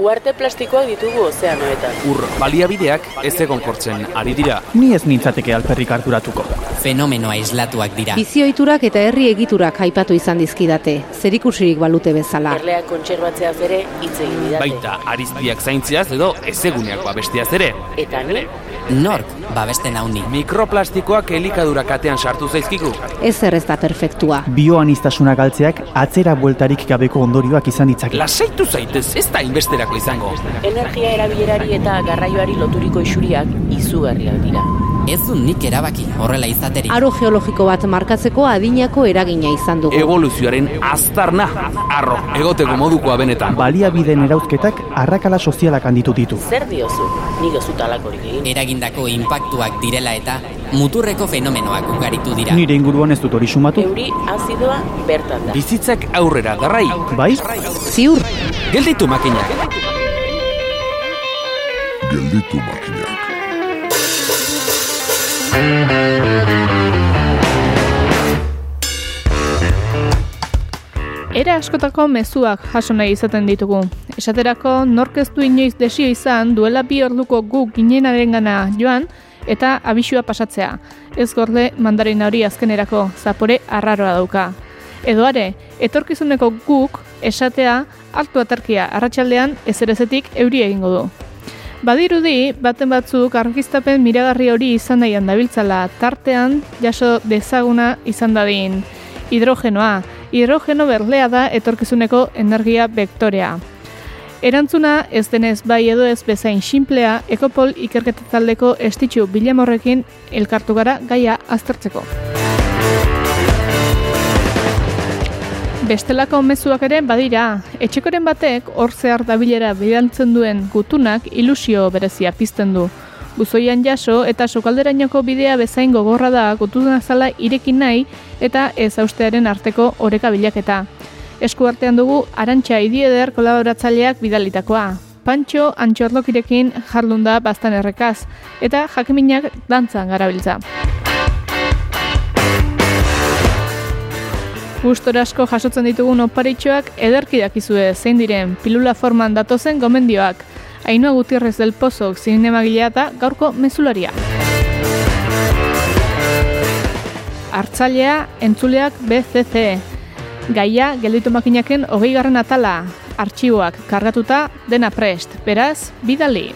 Uarte plastikoak ditugu ozeanoetan. Ur baliabideak ez egonkortzen ari dira. Ni ez nintzateke alperrik harturatuko. Fenomeno aislatuak dira. Bizioiturak eta herri egiturak aipatu izan dizkidate, zerikusirik balute bezala. Erleak kontserbatzeaz ere hitz egin didate. Baita ariztiak zaintziaz edo ezeguneak babestiaz ere. Eta ni, Nork babesten hauni. Mikroplastikoak elikadura katean sartu zaizkigu. Ez ez da perfektua. Bioanistasuna galtzeak atzera bueltarik gabeko ondorioak izan ditzake. Lasaitu zaitez, ez da inbesterako izango. energia erabilerari eta garraioari loturiko isuriak izugarriak dira. Ez du nik erabaki horrela izateri. Aro geologiko bat markatzeko adinako eragina izan dugu. Evoluzioaren aztarna, arro, egoteko modukoa benetan. Baliabideen erauzketak arrakala sozialak handitu ditu. Zer diozu? Nik ez dut alakorik egin. Eragindako inpaktuak direla eta muturreko fenomenoak ugaritu dira. Nire inguruan ez dut hori sumatu. Euri azidoa bertan da. Bizitzak aurrera darrai. Bai? Ziur, Gelditu makinak. gelditu makinak. Era askotako mezuak jaso nahi izaten ditugu. Esaterako nork ez du inoiz desio izan duela bi orduko gu ginenarengana joan eta abisua pasatzea. Ez gorde mandarina hori azkenerako zapore arraroa dauka. Edo are, etorkizuneko guk esatea hartu aterkia arratsaldean ezerezetik euri egingo du. Badirudi, baten batzuk argiztapen miragarri hori izan nahian dabiltzala, tartean jaso dezaguna izan dadin. Hidrogenoa, hidrogeno berlea da etorkizuneko energia vektorea. Erantzuna ez denez bai edo ez bezain sinplea, Ekopol ikerketa taldeko estitxu bilamorrekin elkartu gara gaia aztertzeko. Bestelako mezuak ere badira, etxekoren batek hor zehar dabilera bidaltzen duen gutunak ilusio berezia pizten du. Buzoian jaso eta sokalderainoko bidea bezain gogorra da gutuna zala irekin nahi eta ez austearen arteko oreka bilaketa. Esku artean dugu Arantxa Idieder kolaboratzaileak bidalitakoa. Pantxo antxorlokirekin jardun da bastan errekaz eta jakiminak dantzan garabiltza. Gustora asko jasotzen ditugun oparitxoak ederki dakizue zein diren pilula forman datozen gomendioak. Ainhoa Gutierrez del Pozok zinemagilea eta gaurko mezularia. Artzailea entzuleak BCC. Gaia gelditu makinaken hogei garren atala. Artxiboak kargatuta dena prest. Beraz, bidali.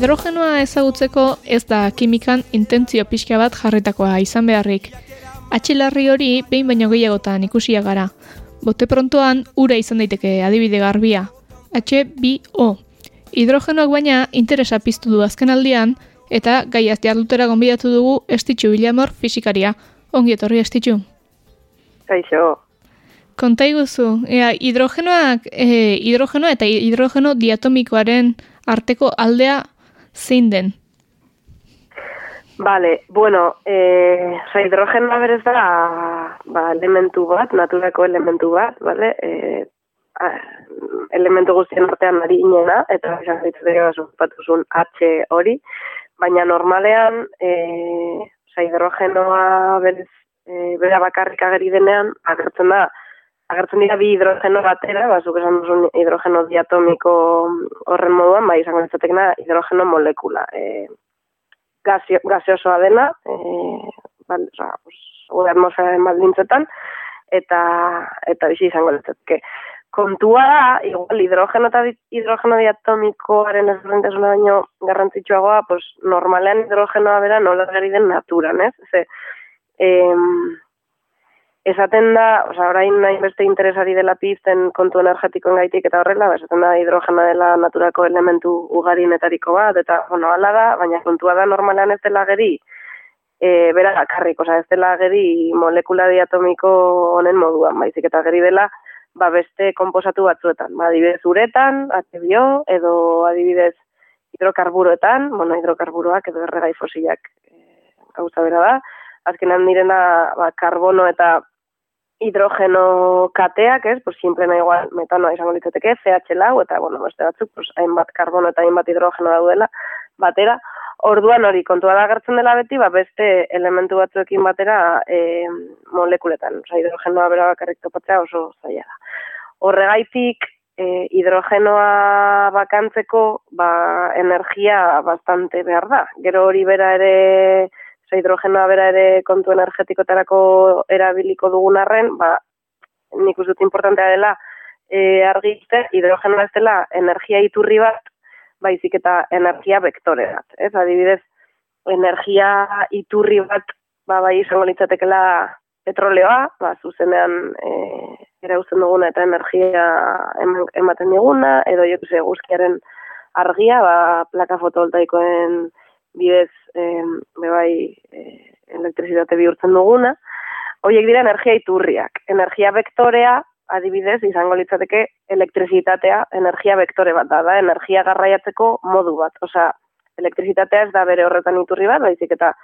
Hidrogenoa ezagutzeko ez da kimikan intentzio pixka bat jarritakoa izan beharrik. Atxilarri hori behin baino gehiagotan ikusia gara. Bote prontoan ura izan daiteke adibide garbia. H2O. Hidrogenoak baina interesa piztu du azken aldian eta gaiaz jardutera gonbidatu dugu estitxu bilamor fisikaria. Ongi etorri estitxu. Kaixo, Konta iguzu, ea, hidrogenoak, e, hidrogeno eta hidrogeno diatomikoaren arteko aldea zein den? Vale, bueno, eh, oza, hidrogenoa berez da, ba, elementu bat, naturako elementu bat, vale? Eh, a, elementu guztien artean marinena, eta esan batuzun H hori, baina normalean, eh, oza, hidrogenoa berez, eh, bera bakarrik ageri denean, agertzen da, agertzen dira bi hidrogeno batera, ba, zuk esan duzun hidrogeno diatomiko horren moduan, ba, izango litzatekena hidrogeno molekula. E, gazio, gaseosoa dena, e, bal, oza, gure atmosferaren baldintzetan, eta, eta bizi izango litzateke. Kontua da, igual hidrogeno eta hidrogeno diatomikoaren ezberdintasuna baino garrantzitsuagoa, pues, normalean hidrogenoa bera nola gari den naturan, ez? Ze, em, esaten da, osea, orain nahi beste interesari dela pizten kontu energetikoen gaitik eta horrela, ba, esaten da hidrogena dela naturako elementu ugarinetariko bat, eta, bueno, hala da, baina kontua da normalean ez dela geri, e, bera bakarrik, osea, ez dela geri molekula diatomiko honen moduan, baizik eta geri dela, ba, beste konposatu batzuetan, ba, adibidez uretan, atebio, edo adibidez hidrokarburoetan, bueno, hidrokarburoak edo erregai fosilak, e, gauza bera da. Azkenan direna ba, karbono eta hidrogeno kateak, ez, pues simplena igual metanoa izango litzateke, CH lau, eta, bueno, beste batzuk, pues, hainbat karbono eta hainbat hidrogeno daudela, batera, orduan hori kontua da gertzen dela beti, ba, beste elementu batzuekin batera e, molekuletan, oza, hidrogenoa bera bakarrik topatzea oso zaila da. Horregaitik, e, hidrogenoa bakantzeko, ba, energia bastante behar da. Gero hori bera ere, oza, hidrogenoa bera ere kontu energetikotarako erabiliko dugun arren, ba, nik uzut importantea dela, e, argizte, hidrogenoa ez dela energia iturri bat, baizik eta energia vektore bat. Ez, adibidez, energia iturri bat, ba, bai izango litzatekela petroleoa, ba, zuzenean e, erauzen duguna eta energia ematen diguna, edo jo ze guzkiaren argia, ba, plaka fotovoltaikoen bidez e, bebai e, elektrizitate bihurtzen duguna. Hoiek dira energia iturriak. Energia vektorea, adibidez, izango litzateke elektrizitatea energia vektore bat da, da energia garraiatzeko modu bat. Osea, elektrizitatea ez da bere horretan iturri bat, baizik eta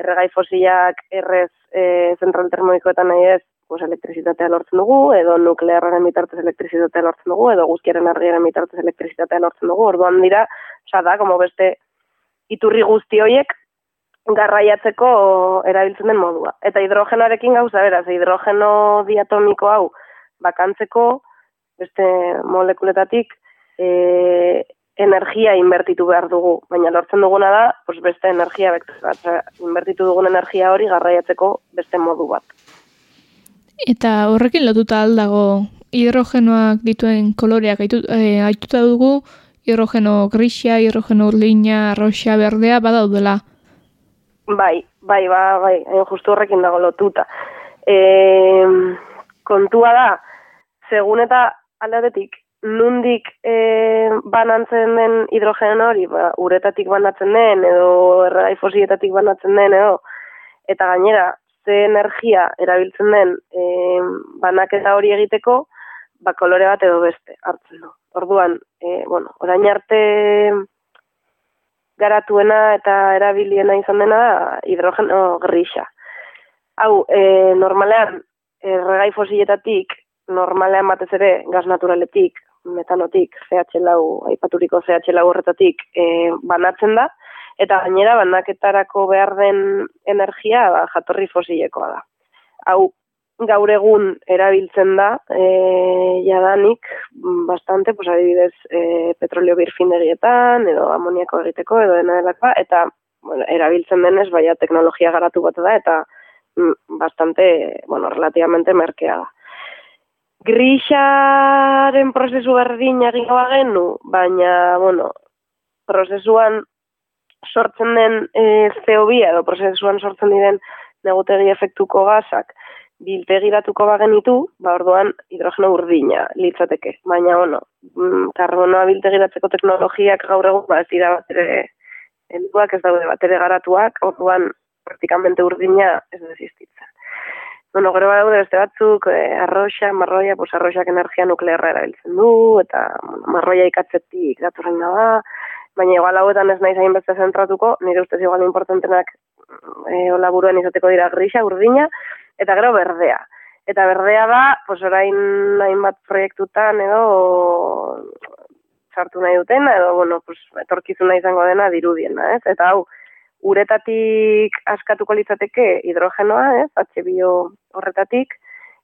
erregai fosilak errez e, zentral termoikoetan nahi ez, pues, elektrizitatea lortzen dugu, edo nuklearren bitartez elektrizitatea lortzen dugu, edo guzkiaren argiaren bitartez elektrizitatea lortzen dugu, orduan dira, oza da, como beste iturri guzti horiek garraiatzeko erabiltzen den modua. Eta hidrogenoarekin gauza beraz, hidrogeno diatomiko hau bakantzeko, beste molekuletatik, e, energia inbertitu behar dugu, baina lortzen duguna da, pues beste energia bat, inbertitu dugun energia hori garraiatzeko beste modu bat. Eta horrekin lotuta aldago hidrogenoak dituen koloreak eh, aituta dugu, hidrogeno grisia, hidrogeno urlina, roxa, berdea, badaudela. Bai, bai, bai, bai, justu horrekin dago lotuta. E, kontua da, segun eta aldatetik, nundik e, banantzen den hidrogen hori, ba, uretatik banatzen den, edo erregai fosietatik banatzen den, edo, eta gainera, ze energia erabiltzen den e, banaketa hori egiteko, ba, kolore bat edo beste hartzen du. Orduan, e, bueno, orain arte garatuena eta erabiliena izan dena da hidrogeno grisa. Hau, e, normalean, erregai fosiletatik, normalean batez ere gaz naturaletik, metanotik, CH lau, aipaturiko CH lau horretatik e, banatzen da, eta gainera banaketarako behar den energia ba, jatorri fosilekoa da. Hau, gaur egun erabiltzen da, e, jadanik, bastante, pues, adibidez, e, petrolio birfindegietan, edo amoniako egiteko, edo dena delakoa, eta bueno, erabiltzen denez, baina teknologia garatu bat da, eta mm, bastante, bueno, relativamente merkea da. Grisaren prozesu berdin egingo bagenu, baina, bueno, prozesuan sortzen den e, CO2 edo prozesuan sortzen diren negutegi efektuko gazak biltegiratuko bagenitu, ba orduan hidrogeno urdina litzateke. Baina, bueno, mm, karbonoa biltegiratzeko teknologiak gaur egun, ba ez dira bat ere, ez daude bat ere garatuak, orduan praktikamente urdina ez desistitzen. Bueno, gero badaude beste batzuk, eh, arroxa, marroia, pues arroxak energia nuklearra erabiltzen du, eta marroia ikatzetik datorren da, baina igual hauetan ez nahi zain beste zentratuko, nire ustez igual importantenak e, hola buruan izateko dira grisa, urdina, eta gero berdea. Eta berdea da, pues orain hainbat proiektutan edo sartu nahi duten, edo, bueno, pues, etorkizuna izango dena dirudiena, ez? Eta hau, uretatik askatuko litzateke hidrogenoa, ez, HBO horretatik,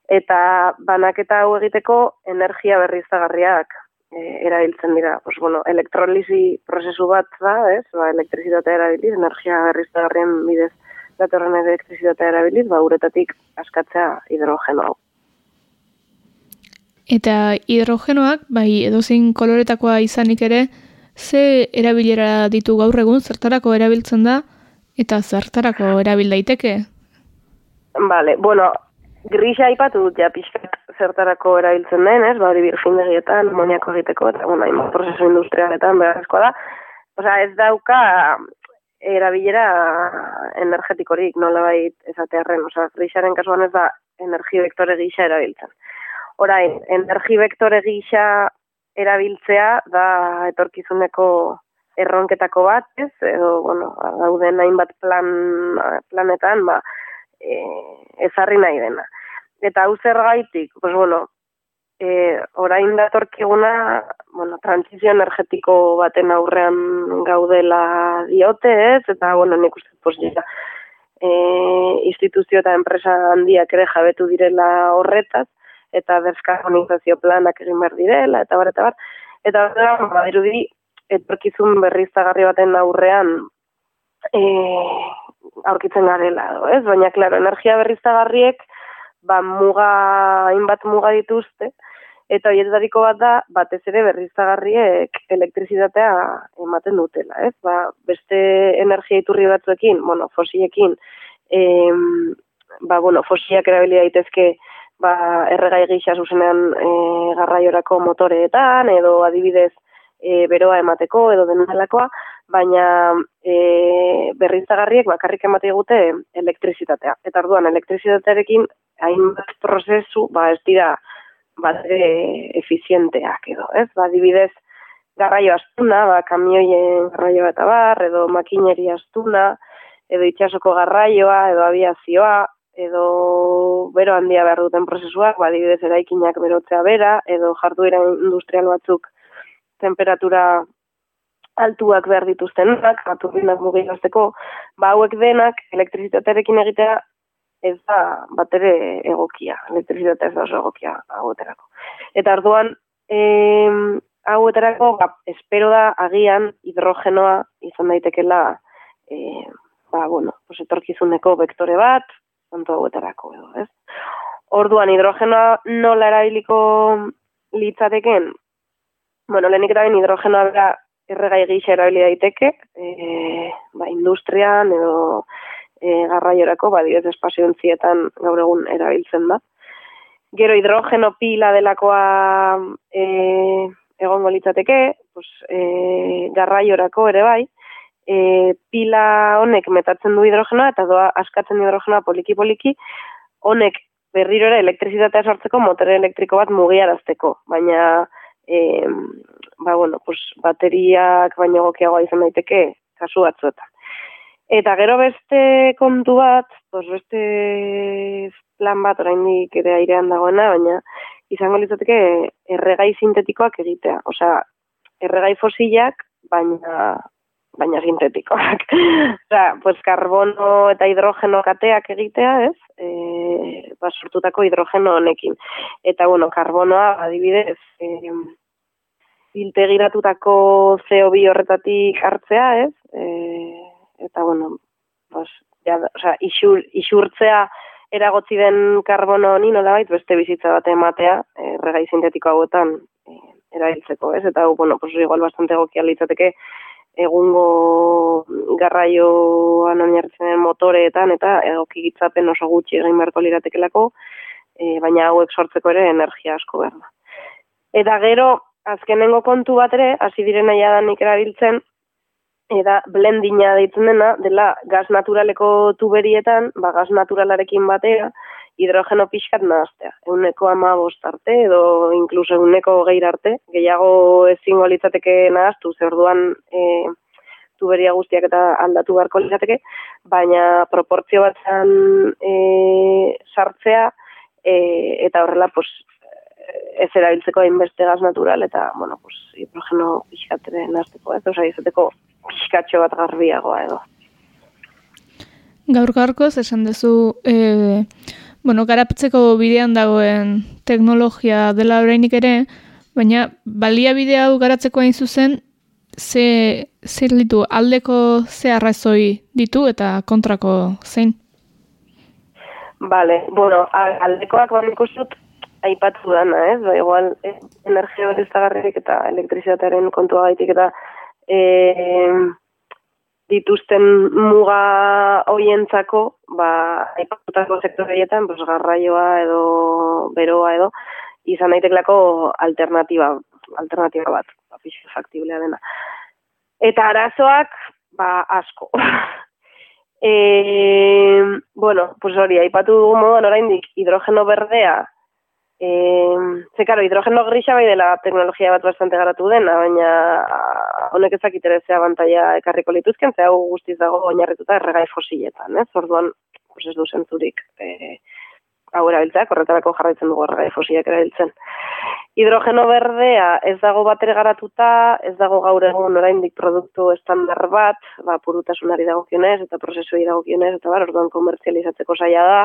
eta banaketa hau egiteko energia berriztagarriak e, erabiltzen dira. Pues, bueno, elektrolizi prozesu bat da, ez, ba, elektrizitatea erabiliz, energia berriztagarrien bidez datorren elektrizitatea erabiliz, ba, uretatik askatzea hidrogeno hau. Eta hidrogenoak, bai, edozein koloretakoa izanik ere, ze erabilera ditu gaur egun, zertarako erabiltzen da, eta zertarako erabil daiteke? Vale, bueno, grisa aipatu dut ja pixkat zertarako erabiltzen den, ez? Ba, hori birfindegietan, moniako egiteko, eta, bueno, prozesu industrialetan beharrezkoa da. Osea, ez dauka erabilera energetikorik, nola bait ezatearen, osea, grisaren kasuan ez da energi vektore gisa erabiltzen. Orain, energi vektore gisa erabiltzea da etorkizuneko erronketako bat, ez, edo, bueno, dauden hainbat plan, planetan, ba, e, ezarri nahi dena. Eta hau zer gaitik, pues, bueno, e, orain datorkiguna, bueno, transizio energetiko baten aurrean gaudela diote, ez, eta, bueno, nik uste, pues, ja, e, instituzio eta enpresa handiak ere jabetu direla horretaz, eta deskarbonizazio planak egin behar direla, eta bar, eta bar. Eta bar, badirudi, etorkizun berriztagarri baten aurrean e, aurkitzen garela, ez? Baina, klaro, energia berriztagarriek, ba, muga, hainbat muga dituzte, eta horietariko bat da, batez ere berriztagarriek elektrizitatea ematen dutela, ez? Ba, beste energia iturri batzuekin, bueno, fosiekin, em, ba, bueno, fosiak erabili daitezke, ba, erregai gisa zuzenean e, garraiorako motoreetan, edo adibidez e, beroa emateko, edo denalakoa, baina e, berriztagarriek bakarrik emate gute elektrizitatea. Eta orduan elektrizitatearekin hainbat prozesu, ba, ez dira, bat efizienteak edo, ez? Ba, adibidez, garraio astuna, ba, kamioien garraio eta bar, edo makineri astuna, edo itxasoko garraioa, edo aviazioa, edo bero handia behar duten prozesuak, ba, dibidez eraikinak berotzea bera, edo jarduera industrial batzuk temperatura altuak behar dituztenak, aturbinak mugilazteko, ba, hauek denak elektrizitatearekin egitea ez da bat ere egokia, elektrizitatea ez da oso egokia haueterako. Eta arduan, e, haueterako, ba, espero da agian hidrogenoa izan daitekela e, ba, bueno, pues etorkizuneko vektore bat, kontu hauetarako edo, ez? Orduan, hidrogenoa nola erabiliko litzateken? Bueno, lehenik eta hidrogenoa bera erregai gisa erabili daiteke, e, ba, industrian edo e, garraiorako, ba, direz espazio gaur egun erabiltzen da. Gero hidrogeno pila delakoa e, egongo litzateke, pues, e, garraiorako ere bai, e, pila honek metatzen du hidrogenoa eta doa askatzen hidrogenoa poliki-poliki, honek berriro ere elektrizitatea sortzeko motore elektriko bat mugiarazteko, baina e, ba, bueno, pues, bateriak baino gokiagoa izan daiteke kasu batzuetan. Eta gero beste kontu bat, pues beste plan bat oraindik ere airean dagoena, baina izango litzateke erregai sintetikoak egitea. Osea, erregai fosilak, baina baina sintetikoak. Osea, pues karbono eta hidrogeno kateak egitea, ez? Eh, ba sortutako hidrogeno honekin. Eta bueno, karbonoa adibidez, eh integiratutako CO2 horretatik hartzea, ez? Eh, eta bueno, pues ja, o sea, isur, isurtzea eragotzi den karbono honi nolabait beste bizitza bat ematea, erregai sintetiko hauetan eh, erabiltzeko, ez? Eta bueno, pues igual bastante egokia litzateke egungo garraioan oinarritzen den motoreetan eta egoki gitzapen oso gutxi egin beharko liratekelako, e, baina hauek sortzeko ere energia asko behar da. Eta gero, azkenengo kontu bat ere, hasi direna jadanik erabiltzen, eta blendina deitzen dena, dela gaz naturaleko tuberietan, ba gaz naturalarekin batera, hidrogeno pixkat nahaztea. Euneko ama arte, edo inkluso euneko geir arte. Gehiago ezingo litzateke nahaztu, zer duan e, tuberia guztiak eta aldatu beharko litzateke, baina proportzio bat e, sartzea, e, eta horrela, pues, ez erabiltzeko hainbeste gaz natural, eta, bueno, pues, hidrogeno pixkatere nahazteko, ez, oza, izateko pixkatxo bat garbiagoa edo. Gaur gaurkoz, esan duzu, e, bueno, garapetzeko bidean dagoen teknologia dela orainik ere, baina baliabide hau garatzeko hain zuzen, ze, zer ditu, aldeko ze arrazoi ditu eta kontrako zein? Bale, bueno, aldekoak bat ikustut, aipatu dana, ez? Ba, igual, eh, energia hori eta elektrizitatearen kontua gaitik eta eh, dituzten muga hoientzako, ba, aipatutako sektoreietan, pues, garraioa edo beroa edo, izan daiteklako alternatiba, alternatiba bat, ba, pixo faktiblea dena. Eta arazoak, ba, asko. e, bueno, pues hori, aipatu dugu moduan oraindik hidrogeno berdea E, ze, karo, hidrogeno grisa bai dela teknologia bat bastante garatu dena, baina honek ezak zea bantaia ekarriko lituzken, ze hau guztiz dago oinarrituta erregai fosiletan, ez? Orduan, pues ez du zentzurik e, hau erabiltzea, korretarako jarraitzen dugu erregai fosileak erabiltzen. Hidrogeno berdea ez dago batere garatuta, ez dago gaur egun oraindik produktu estandar bat, ba, purutasunari dagokionez eta prozesuei dagokionez, eta bar, orduan komertzializatzeko zaila da,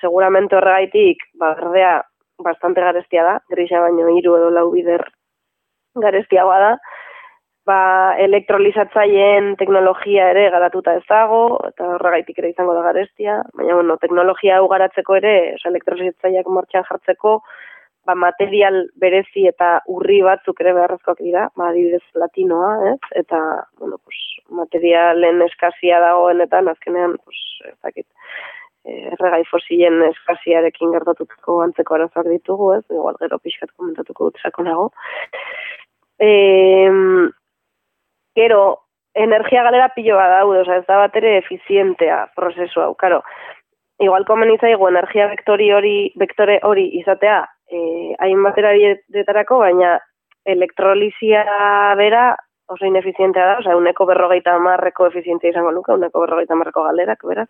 seguramente horregaitik, ba, berdea bastante garestia da, grisa baino hiru edo lau bider garestia da, ba, elektrolizatzaileen teknologia ere garatuta ez dago, eta horregaitik ere izango da garestia, baina, bueno, teknologia hau garatzeko ere, oza, elektrolizatzaileak martxan jartzeko, ba, material berezi eta urri batzuk ere beharrezkoak dira, ba, adibidez platinoa, ez? Eta, bueno, pues, materialen eskazia dagoenetan, azkenean, pues, ezakit, erregai fosilen eskasiarekin gertatutako antzeko arazoak ditugu, ez? Igual gero pixkat komentatuko dut zako nago. E, gero, energia galera pilo bat daude, oza, ez da bat ere efizientea prozesu hau, karo. Igual komen izaigu energia vektori hori, vektore hori izatea, eh, hain batera dietarako, baina elektrolizia bera oso inefizientea da, oza, uneko berrogeita marreko efizientzia izango luka, uneko berrogeita marreko galerak, beraz.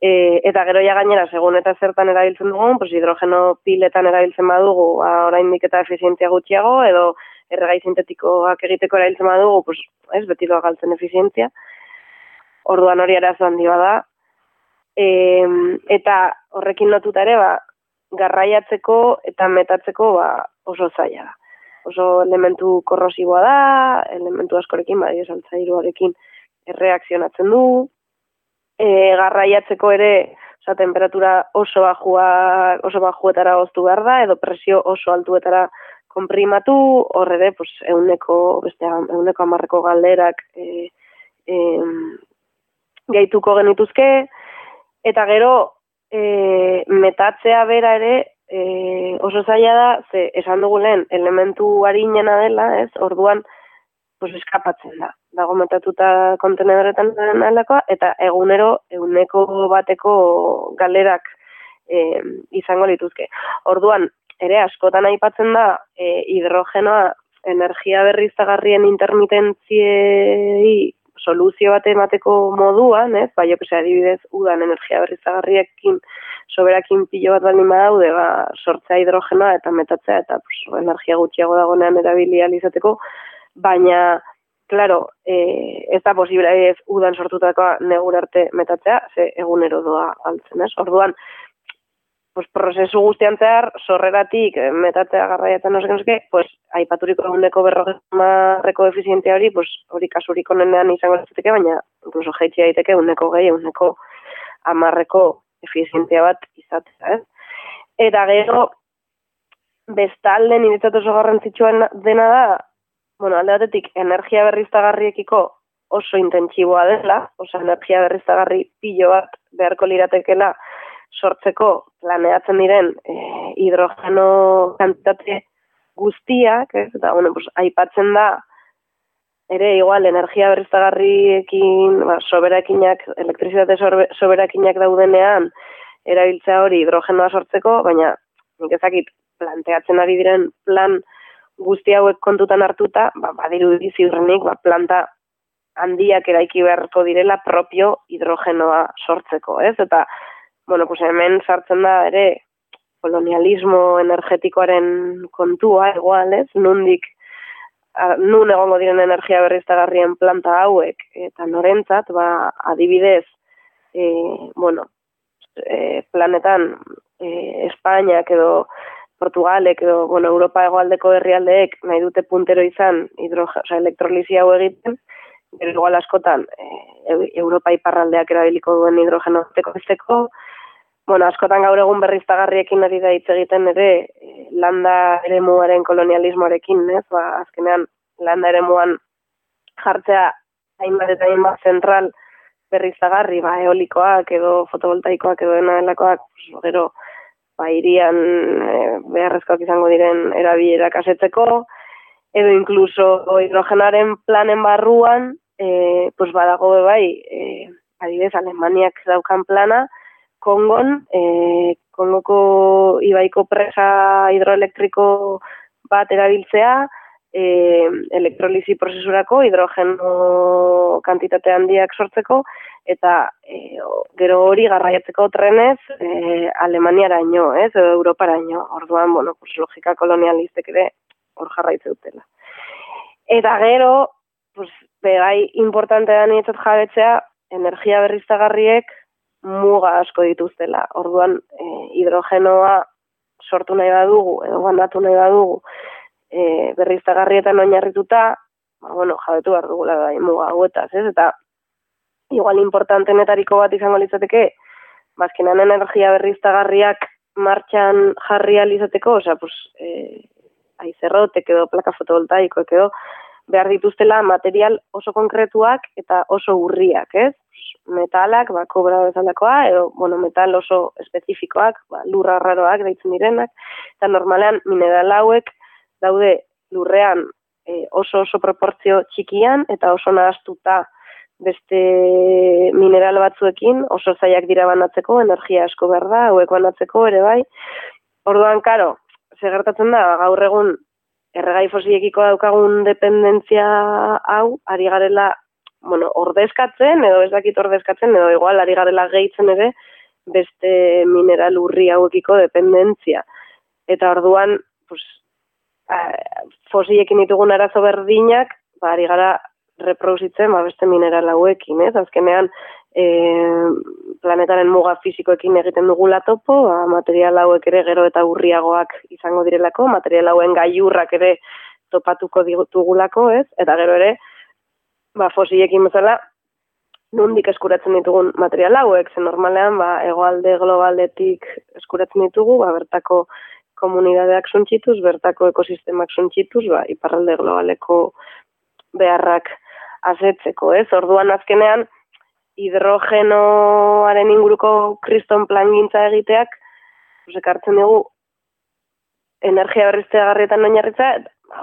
E, eta gero ja gainera, segun eta zertan erabiltzen dugun, pues hidrogeno piletan erabiltzen badugu, ba, oraindik eta efizientzia gutxiago, edo erregai sintetikoak egiteko erabiltzen badugu, pues, ez, beti doa galtzen efizientzia. Orduan hori arazo handi bada. E, eta horrekin lotuta ere, ba, garraiatzeko eta metatzeko ba, oso zaila da. Oso elementu korrosiboa da, elementu askorekin, bai, esaltzairuarekin erreakzionatzen du, e, garraiatzeko ere, oza, temperatura oso bajua, oso bajuetara oztu behar da, edo presio oso altuetara konprimatu, horre ere, pues, euneko, beste, euneko amarreko galderak e, e, gehituko genituzke, eta gero, e, metatzea bera ere, e, oso zaila da, ze esan dugu lehen, elementu harinena dela, ez, orduan, pues, eskapatzen da dago metatuta kontenedoretan alakoa, eta egunero eguneko bateko galerak e, izango lituzke. Orduan, ere askotan aipatzen da e, hidrogenoa energia berriztagarrien intermitentziei soluzio bat emateko moduan, ez? Bai, jokese adibidez, udan energia berriztagarriekin soberakin pilo bat baldin badaude, ba, sortzea hidrogenoa eta metatzea eta pues, energia gutxiago dagonean erabilia izateko, baina claro, eh, ez da posible ez udan sortutakoa negur arte metatzea, ze egunero doa altzen, ez? Orduan, pues, prozesu guztian zehar, sorreratik eh, metatzea garraiatzen no seke, pues, aipaturiko eguneko berrogemarreko efizientia hori, pues, hori kasuriko nenean izango zaiteke, baina incluso jaitxia daiteke eguneko gehi, eguneko amarreko efizientia bat izatea, ez? Eta gero, bestalde niretzat oso garrantzitsua dena da, bueno, alde batetik, energia berriztagarriekiko oso intentsiboa dela, oso energia berriztagarri pilo bat beharko liratekela sortzeko planeatzen diren e, hidrogeno kantitate guztiak, ez? eta bueno, pues, aipatzen da, ere igual energia berriztagarriekin, ba, soberakinak, elektrizitate soberakinak daudenean, erabiltzea hori hidrogenoa sortzeko, baina, nik ezakit, planteatzen ari diren plan guzti hauek kontutan hartuta, ba, badiru ziurrenik, ba, planta handiak eraiki beharko direla propio hidrogenoa sortzeko, ez? Eta, bueno, pues hemen sartzen da ere kolonialismo energetikoaren kontua, igual, ez? Nundik, a, nun egongo diren energia berriztagarrien planta hauek, eta norentzat, ba, adibidez, e, bueno, e, planetan, e, Espainiak edo Portugalek edo bueno, Europa egoaldeko herrialdeek nahi dute puntero izan hidrogen, o elektrolizia hau egiten, gero igual askotan e, Europa iparraldeak erabiliko duen hidrogeno besteko Bueno, askotan gaur egun berriztagarriekin ari da hitz egiten ere e, landa eremuaren kolonialismoarekin, ez? Ba, azkenean landa eremuan jartzea hainbat eta hainbat zentral berriztagarri, ba, eolikoak edo fotovoltaikoak edo dena delakoak, gero, ba, irian e, beharrezkoak izango diren erabilera kasetzeko, edo inkluso hidrogenaren planen barruan, e, pues badago bai, e, adibidez, Alemaniak daukan plana, Kongon, e, Kongoko ibaiko presa hidroelektriko bat erabiltzea, e, elektrolizi prozesurako hidrogeno kantitate handiak sortzeko, eta e, gero hori garraiatzeko trenez e, Alemaniara ino, ez, edo Europara. Orduan, bueno, pues, logika kolonialistek ere hor jarraitze dutela. Eta gero, pues, begai importante da nietzat jabetzea, energia berriztagarriek muga asko dituztela. Orduan, e, hidrogenoa sortu nahi badugu, edo bandatu nahi badugu, e, berriztagarrietan oinarrituta, ba, bueno, jabetu behar dugula da, muga hauetaz, ez? Eta, igual importantenetariko bat izango litzateke, bazkenan energia berriztagarriak martxan jarri alizateko, osea, pues, e, aizerrotek edo plaka fotovoltaikoek edo, behar dituztela material oso konkretuak eta oso urriak, ez? Metalak, ba, kobra bezalakoa, edo, bueno, metal oso espezifikoak, ba, lurra raroak daitzen direnak, eta normalean mineral hauek daude lurrean e, oso oso proportzio txikian eta oso nahaztuta beste mineral batzuekin oso zaiak dira banatzeko, energia asko behar da, hauek banatzeko ere bai. Orduan, karo, segertatzen da, gaur egun erregai fosiekiko daukagun dependentzia hau, ari garela, bueno, ordezkatzen, edo ez dakit ordezkatzen, edo igual, ari garela gehitzen ere, beste mineral urri hauekiko dependentzia. Eta orduan, pues, fosiekin ditugun arazo berdinak, ba, ari gara reproduzitzen ba, beste mineral hauekin, ez? Azkenean, e, planetaren muga fizikoekin egiten dugula topo, ba, material hauek ere gero eta urriagoak izango direlako, material hauen gaiurrak ere topatuko dugulako, ez? Eta gero ere, ba, fosiekin bezala, nundik eskuratzen ditugun material hauek, zen normalean, ba, egoalde globaletik eskuratzen ditugu, ba, bertako komunidadeak suntxituz, bertako ekosistemak suntxituz, ba, iparralde globaleko beharrak azetzeko, ez? Orduan azkenean, hidrogenoaren inguruko kriston plan gintza egiteak, ekartzen dugu, energia berriztea garrietan oinarritza,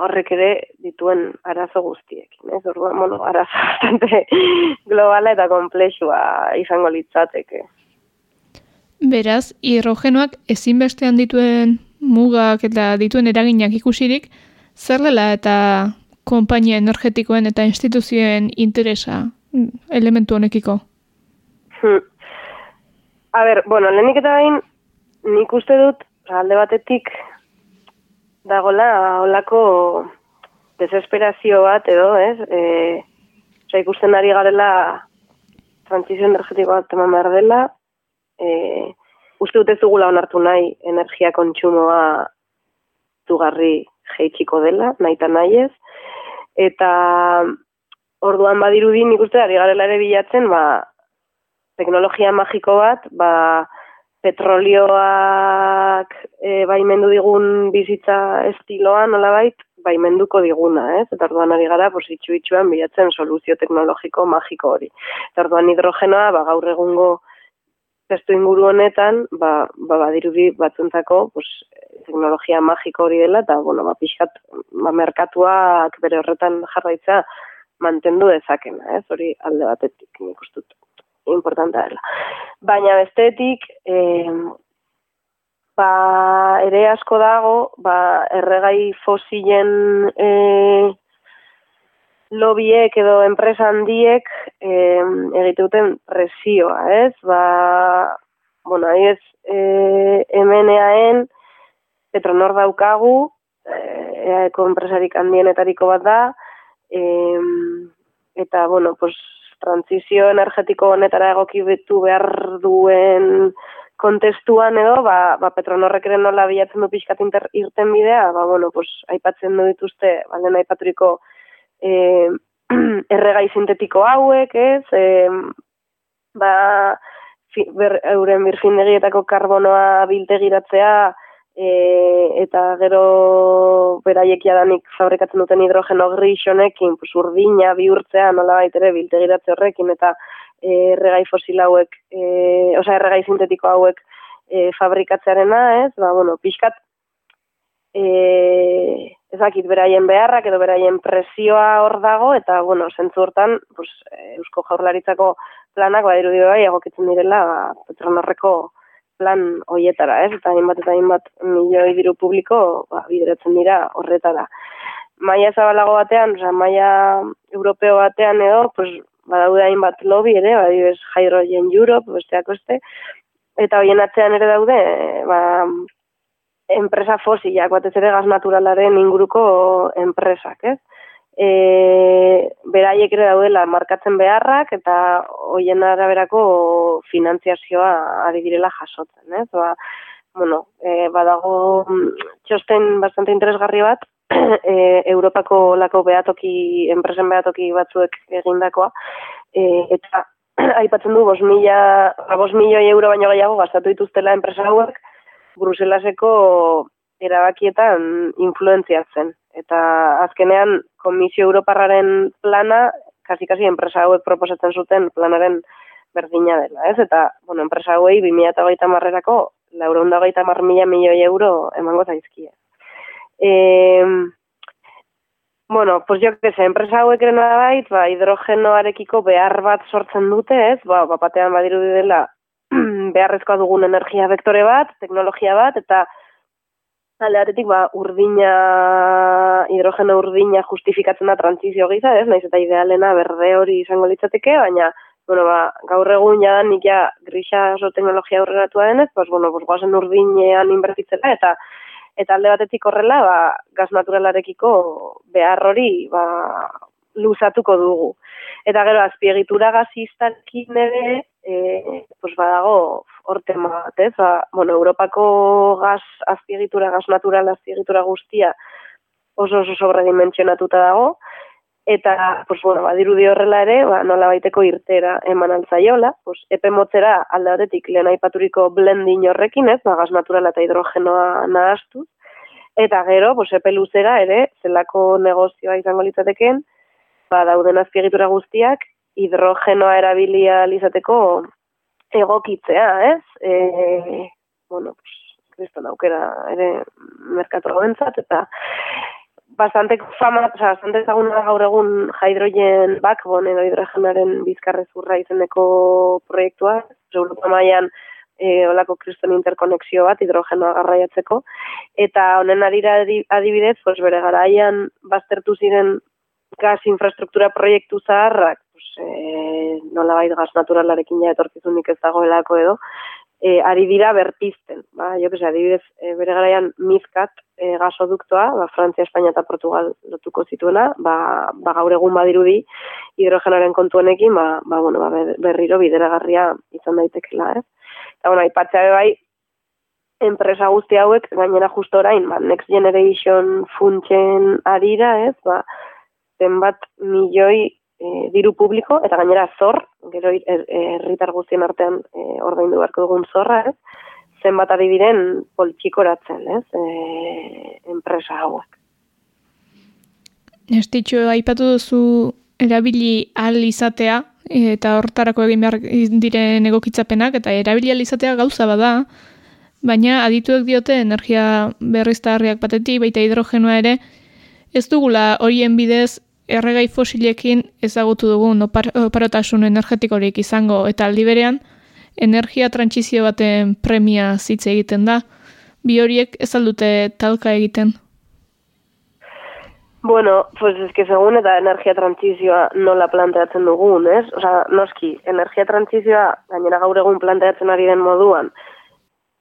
horrek ere dituen arazo guztiekin, ez? Orduan, bueno, arazo bastante globala eta komplexua izango litzateke. Beraz, hidrogenoak ezinbestean dituen mugak eta dituen eraginak ikusirik, zer dela eta konpainia energetikoen eta instituzioen interesa mm, elementu honekiko? Hmm. A ber, bueno, lehenik eta bain, nik uste dut, alde batetik, dagola, holako desesperazio bat, edo, ez? E, Osa, ikusten ari garela, transizio energetiko bat eman behar dela, e, uste dut ez dugula onartu nahi, energia kontsumoa zugarri jeitxiko dela, nahi eta nahi ez, eta orduan badirudi nik uste ari garela ere bilatzen, ba, teknologia magiko bat, ba, petrolioak e, baimendu digun bizitza estiloan, nola bait, baimenduko diguna, ez? Eta orduan ari gara, pues, itxu bilatzen soluzio teknologiko magiko hori. Eta orduan hidrogenoa, ba, gaur egungo testu inguru honetan, ba, ba, badirudi batzuntzako, pues, teknologia magiko hori dela, eta, bueno, ba, pixkat, ba, merkatuak bere horretan jarraitza mantendu dezakena, ez, hori alde batetik, nik ustut, importanta dela. Baina bestetik, eh, ba, ere asko dago, ba, erregai fosilen eh, lobiek edo enpresa handiek eh, egiteuten presioa, ez? Ba, bueno, ahi ez, eh, MNAen, Petronor daukagu, eh, eaeko enpresarik handienetariko bat da, eh, eta, bueno, pues, transizio energetiko honetara egoki betu behar duen kontestuan edo, ba, ba Petronorrek ere nola bilatzen du pixkat irten bidea, ba, bueno, pues, aipatzen du dituzte, balen aipaturiko, e, erregai sintetiko hauek, ez? E, ba, fi, ber, euren birfindegietako karbonoa biltegiratzea, e, eta gero beraiek jadanik fabrikatzen duten hidrogeno gris honekin, pues, urdina bihurtzea, nola baitere biltegiratze horrekin, eta e, erregai fosil hauek, e, oza, erregai sintetiko hauek e, fabrikatzearena, ez? Ba, bueno, pixkat, e, ezakit beraien beharrak edo beraien presioa hor dago, eta, bueno, zentzu hortan, pues, Eusko Jaurlaritzako planak, badiru bai, egokitzen direla, ba, Petronorreko plan hoietara, ez? Eta hainbat eta hainbat milioi diru publiko ba, bideratzen dira horretara. Maia zabalago batean, oza, maia europeo batean edo, pues, badaude hainbat lobby ere, badibes Hydrogen Europe, besteak beste, eta hoien atzean ere daude, ba, enpresa fosilak, batez ere gaz naturalaren inguruko enpresak, ez? E, beraiek ere daudela markatzen beharrak eta hoien araberako finantziazioa ari direla jasotzen, ez? Ba, bueno, e, badago mm, txosten bastante interesgarri bat, e, Europako lako behatoki, enpresen behatoki batzuek egindakoa, e, eta aipatzen du, bos, mila, bos milioi euro baino gehiago gastatu dituztela enpresa hauek, Bruselaseko erabakietan influenziatzen. Eta azkenean Komisio Europarraren plana, kasi-kasi enpresa hauek proposatzen zuten planaren berdina dela, ez? Eta, bueno, enpresa hauei 2008 marrerako, laurunda gaita mar mila milioi euro emango zaizkia. E, bueno, pues jo que enpresa hauek ere bait, ba, hidrogenoarekiko behar bat sortzen dute, ez? Ba, batean badiru dela beharrezkoa dugun energia vektore bat, teknologia bat, eta aldeatetik ba, urdina, hidrogeno urdina justifikatzen da transizio giza, ez, naiz eta idealena berde hori izango litzateke, baina, bueno, ba, gaur egun ja nik ja grisa oso teknologia aurreratua denez, pues, bueno, pues, guazen urdinean inbertitzela, eta eta alde batetik horrela, ba, gaz naturalarekiko behar hori, ba, luzatuko dugu. Eta gero, azpiegitura gaziztakin ere, e, pues badago hor tema bat, ez? Ba, bueno, Europako gas azpiegitura, gas natural azpiegitura guztia oso oso sobredimensionatuta dago, eta, pues, bueno, badirudi horrela ere, ba, nola baiteko irtera eman altzaiola, pues, epe motzera alde batetik lehen aipaturiko blending horrekin, ez? Ba, gas naturala eta hidrogenoa nahaztu, eta gero, pues, epe luzera ere, zelako negozioa izango litzateken, ba, dauden azpiegitura guztiak, hidrogenoa erabilia izateko egokitzea, ez? E, bueno, kriston aukera ere merkatu bentzat, eta bastante fama, o sea, bastante ezaguna gaur egun hidrogen backbone edo hidrogenaren bizkarrezurra izeneko proiektua, Europa mailan e, olako kriston interkonexio bat hidrogenoa garraiatzeko, eta honen arira adibidez, pues, bere garaian baztertu ziren gas infrastruktura proiektu zaharrak, pues, e, nola bai gaz naturalarekin ja etorkizunik ez dagoelako edo, e, ari dira berpizten. Ba, jo que adibidez, e, bere garaian mizkat e, gasoduktoa, ba, Frantzia, Espainia eta Portugal lotuko zituena, ba, ba gaur egun badirudi hidrogenaren kontuenekin, ba, ba, bueno, ba, berriro bideragarria izan daitekela, ez? Eta, bueno, ipatzea bai, enpresa guzti hauek, gainera justo orain, ba, Next Generation funtsen arira, ez? Ba, zenbat milioi e, diru publiko, eta gainera zor, gero er, herritar er, guztien artean e, ordaindu beharko dugun zorra, ez? zenbat adibiren poltsikoratzen, ez? E, enpresa hauek. Estitxo, aipatu duzu erabili al izatea, eta hortarako egin behar diren egokitzapenak, eta erabili al izatea gauza bada, baina adituek diote energia berriztarriak batetik, baita hidrogenoa ere, ez dugula horien bidez erregai fosilekin ezagutu dugun oparotasun energetikorik izango eta aldi berean, energia trantsizio baten premia zitze egiten da, bi horiek ez aldute talka egiten? Bueno, pues es que segun eta energia trantzizioa nola planteatzen dugun, ez? Osa, noski, energia trantzizioa gainera gaur egun planteatzen ari den moduan,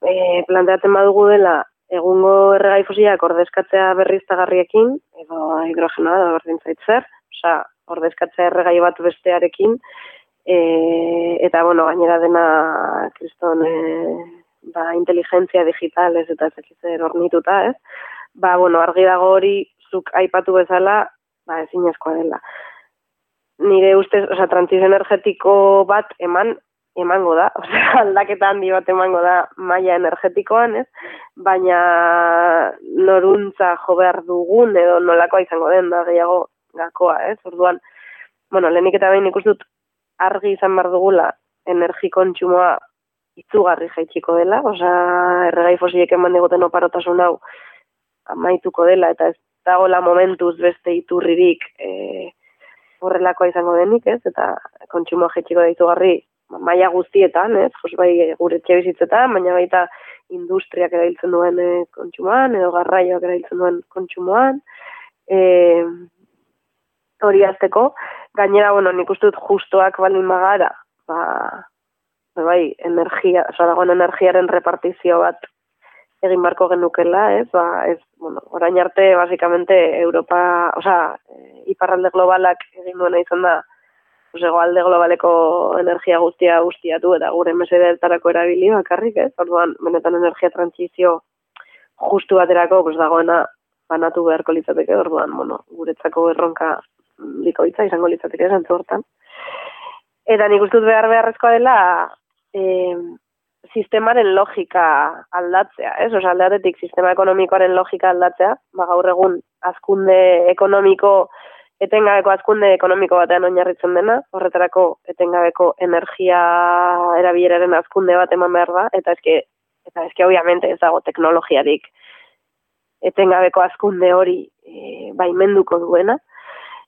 e, planteatzen badugu dela egungo erregai fosilak ordezkatzea berriztagarriekin, edo hidrogenoa da berdin zaitzer, oza, ordezkatzea erregai bat bestearekin, e, eta, bueno, gainera dena, kriston, e, ba, inteligentzia digital ez eta ez ornituta, ez? Ba, bueno, argi dago hori, zuk aipatu bezala, ba, ezin dela. Nire ustez, oza, trantzizio energetiko bat eman emango da, osea, aldaketa handi bat emango da maila energetikoan, ez? Baina noruntza jo behar dugun edo nolakoa izango den da gehiago gakoa, ez? Orduan, bueno, lehenik eta behin ikustut argi izan behar dugula energi kontsumoa itzugarri jaitsiko dela, osea, erregai fosilek eman digoten oparotasun hau amaituko dela eta ez dagoela momentuz beste iturririk e, horrelakoa izango denik, ez? Eta kontsumoa jetxiko da izugarri maila guztietan, ez? Jos bai gure etxe bizitzetan, baina baita industriak erabiltzen duen e, kontsumoan, edo garraioak erabiltzen duen kontsumoan. E, hori azteko, gainera, bueno, nik uste dut justoak balin magara, ba, ba bai, energia, oza, dagoen energiaren repartizio bat egin barko genukela, ez, ba, ez, bueno, orain arte, basikamente, Europa, oza, iparralde globalak egin duena izan da, alde globaleko energia guztia guztiatu eta gure mesedetarako erabili bakarrik, ez? Orduan, benetan energia transizio justu baterako, pues dagoena banatu beharko litzateke, orduan, bueno, guretzako erronka likoitza izango litzateke zentzu hortan. Eta nik ustut behar beharrezkoa dela e, sistemaren logika aldatzea, ez? Osa, aldatetik sistema ekonomikoaren logika aldatzea, ba, gaur egun azkunde ekonomiko etengabeko azkunde ekonomiko batean oinarritzen dena, horretarako etengabeko energia erabileraren azkunde bat eman behar da, eta eske, eta eske obviamente ez dago teknologiarik etengabeko azkunde hori e, baimenduko duena.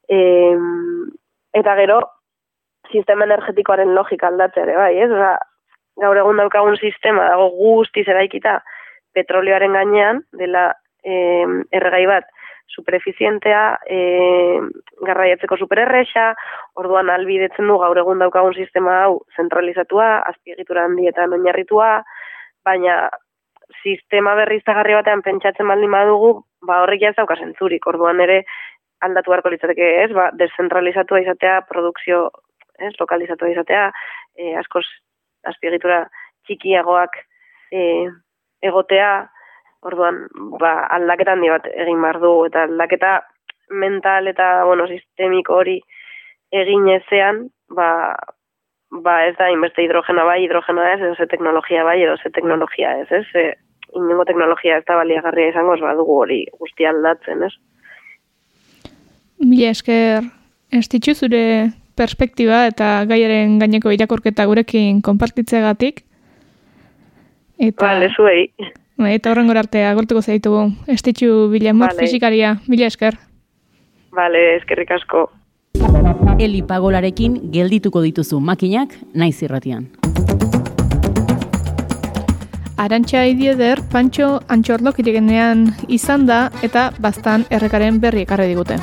E, eta gero, sistema energetikoaren logika aldatzea ere bai, ez? Osa, gaur egun daukagun sistema dago guztiz eraikita petrolioaren gainean, dela e, erregai bat, superefizientea, e, garraiatzeko supererresa, orduan albidetzen du gaur egun daukagun sistema hau zentralizatua, azpiegitura handietan oinarritua, baina sistema berriztagarri batean pentsatzen baldin badugu, ba horrek ez dauka zentzurik, orduan ere aldatu beharko litzateke ez, ba, deszentralizatua izatea, produkzio ez, lokalizatua izatea, e, askoz azpiegitura txikiagoak e, egotea, Orduan, ba, aldaketa handi bat egin behar du, eta aldaketa mental eta, bueno, sistemiko hori egin ezean, ba, ba ez da, inbeste hidrogena bai, hidrogena ez, edo ze teknologia bai, edo ze teknologia ez, ez, e, inengo teknologia ez da baliagarria izango, ez badugu hori guzti aldatzen, ez. Mila esker, ez zure perspektiba eta gaiaren gaineko irakorketa gurekin konpartitzegatik. Eta... Vale, zuei. Bai, eta horren arte agortuko zaitugu. Estitxu bilemur vale. fizikaria, bila esker. Bale, eskerrik asko. Eli pagolarekin geldituko dituzu makinak naiz irratian. Arantxa idieder, pantxo antxorlok iregenean izan da eta bastan errekaren berri ekarre digute.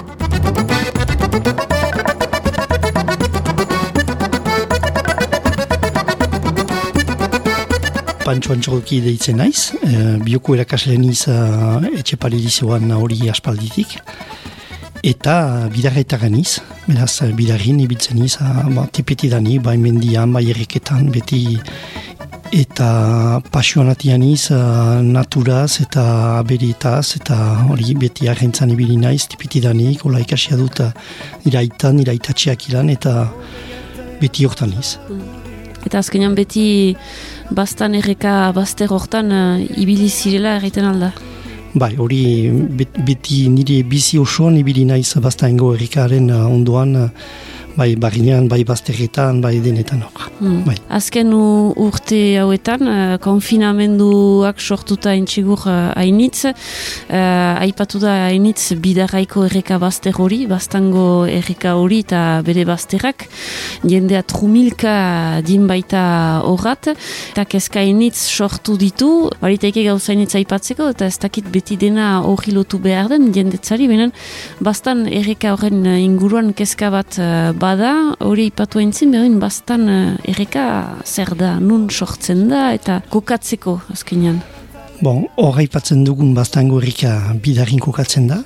Pantxo Antxoki deitzen naiz, e, bioko erakasleen iz etxe paridizioan hori aspalditik. Eta bidarretaren iz, beraz bidarrin ibiltzen iz, ba, tipeti dani, bai mendian, bai erriketan, beti eta pasionatian iz, naturaz eta aberitaz, eta hori beti arrentzan ibili naiz, tipeti dani, kola ikasia dut iraitan, iraitatxeak ilan, eta beti hortan iz. Eta azkenean beti bastan erreka bazter hortan uh, ibili zirela egiten alda? Bai, hori beti nire bizi osoan ibili naiz bastaingo errekaren uh, ondoan uh, bai barrinean, bai bazterretan, bai denetan hor. Hmm. Bai. Azken urte hauetan, uh, konfinamenduak sortuta intxigur uh, hainitz, uh, aipatu da hainitz bidarraiko erreka bazter hori, bastango erreka hori eta bere bazterrak, jendea trumilka din baita horrat, eta kezka hainitz sortu ditu, baritaike gauza hainitz aipatzeko, eta ez dakit beti dena hori lotu behar den, jendetzari, benen, bastan erreka horren inguruan kezka bat bada, hori ipatu entzin, behin bastan uh, erreka zer da, nun sortzen da, eta kokatzeko azkenean. Bon, hori ipatzen dugun bastango erreka bidarin kokatzen da,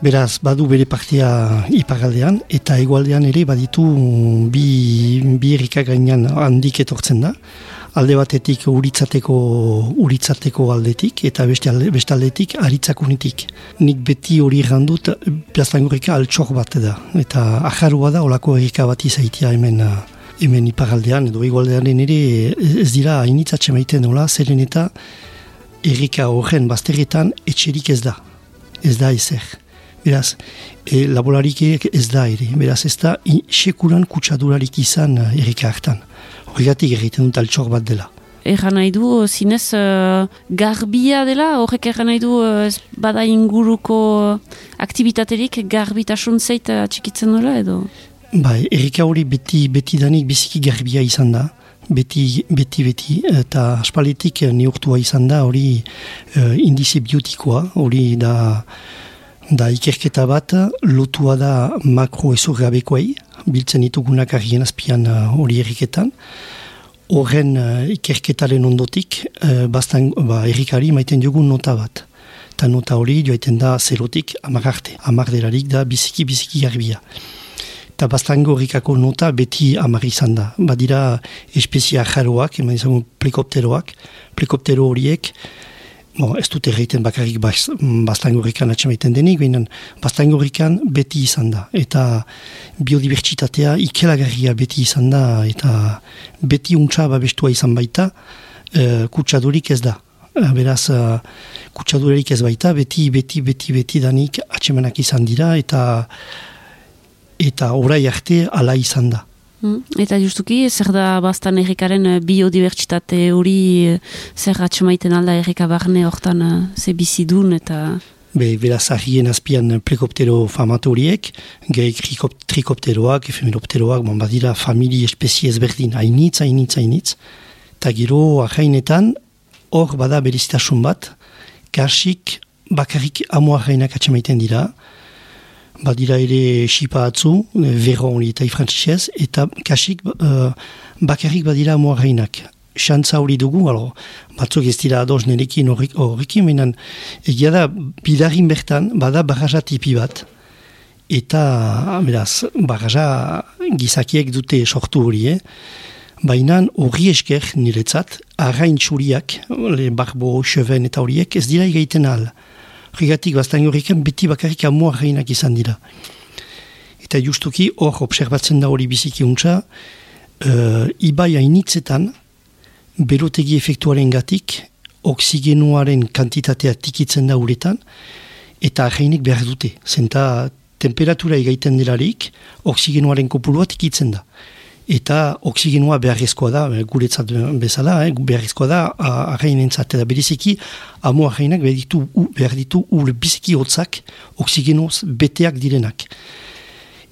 Beraz, badu bere partia ipagaldean, eta egualdean ere baditu bi, bi errika gainean handik etortzen da alde batetik uritzateko uritzateko aldetik eta beste alde, beste aldetik aritzakunitik. Nik beti hori gandut plaztangurrika altxor bat da. Eta ajarua da olako erika bat izaitia hemen hemen ipagaldean edo igualdean ere ez dira hainitzatxe maiten nola zeren eta erika horren bazterretan etxerik ez da. Ez da ezer. Beraz, e, labolarik ez da ere. Beraz, ez da sekuran kutsadurarik izan erika hartan horregatik egiten dut altxor bat dela. erran nahi du, zinez uh, garbia dela, horrek erran nahi du, uh, bada inguruko aktivitaterik garbitasun zeit txikitzen dela edo? Bai, erika hori beti, beti danik biziki garbia izan da. Beti, beti, beti, eta aspaletik neurtua izan da hori uh, indize biotikoa, hori da da ikerketa bat lotua da makro ezurgabekoei, biltzen ditugunak argien azpian hori uh, eriketan. Horren uh, ikerketaren ondotik, uh, bastan, ba, erikari maiten dugun nota bat. Eta nota hori joaiten da zerotik amagarte. Amarderarik da biziki-biziki garbia. Eta bastango erikako nota beti amar izan da. Badira espezia jaroak, eman izango plikopteroak. Plikoptero horiek, Bo, ez dute egiten bakarrik bastangurrikan atxamaiten denik, baina bastangurrikan beti izan da. Eta biodibertsitatea ikelagarria beti izan da, eta beti untsa babestua izan baita, e, kutsadurik ez da. E, beraz, e, kutsadurik ez baita, beti, beti, beti, beti danik atxemanak izan dira, eta eta orai arte ala izan da. Mm. Eta justuki, zer da bastan errekaren eh, biodibertsitate hori eh, zer atxemaiten alda erreka barne hortan eh, ze bizidun eta... Be, beraz ahien azpian prekoptero famatu horiek, gehi trikopteroak, efemeropteroak, bon, badira famili espezie ezberdin, hainitz, hainitz, hainitz. Eta gero ahainetan, hor bada berizitasun bat, kasik bakarrik amoa ahainak atxemaiten dira, badira ere xipa atzu, verron hori eta ifrantzisez, eta kasik uh, bakarrik badira moarreinak. Xantza hori dugu, alo, batzuk ez dira ados nerekin horrekin, menan egia da, bidarin bertan, bada barraza tipi bat, eta, beraz, barraza gizakiek dute sortu hori, eh? Baina hori esker niretzat, arrain txuriak, le barbo, xeven eta horiek, ez dira egiten ahal. Horregatik bastan horrekan beti bakarrik amua reinak izan dira. Eta justuki hor observatzen da hori biziki untsa, uh, ibai hainitzetan, berotegi efektuaren gatik, oksigenuaren kantitatea tikitzen da uretan, eta reinik behar dute. Zenta temperatura egaiten delarik, oksigenuaren kopulua tikitzen da eta oksigenoa beharrezkoa da, eh, guretzat bezala, eh, beharrezkoa da, arrainentzat, eta beriziki, amo arrainak behar ditu, behar ditu ur biziki hotzak oksigenoz beteak direnak.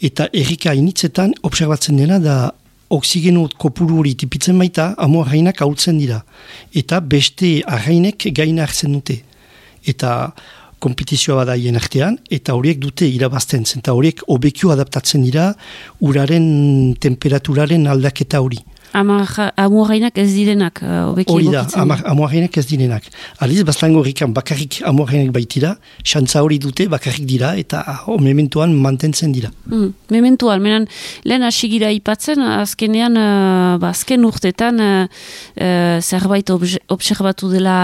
Eta errika initzetan, observatzen dena da, oksigeno kopuru hori tipitzen baita, amo arrainak hautzen dira. Eta beste arrainek gaina hartzen dute. Eta kompetizioa bada hien artean, eta horiek dute irabazten eta horiek obekio adaptatzen dira uraren temperaturaren aldaketa hori. Amuarrainak ez direnak uh, Hori da, amuarrainak ez direnak. Aliz, bastango horrikan bakarrik amuarrainak baitira, xantza hori dute bakarrik dira, eta oh, mementuan mantentzen dira. Mm, mementuan, menan, lehen asigira ipatzen, azkenean, uh, ba, azken urtetan, uh, zerbait observatu dela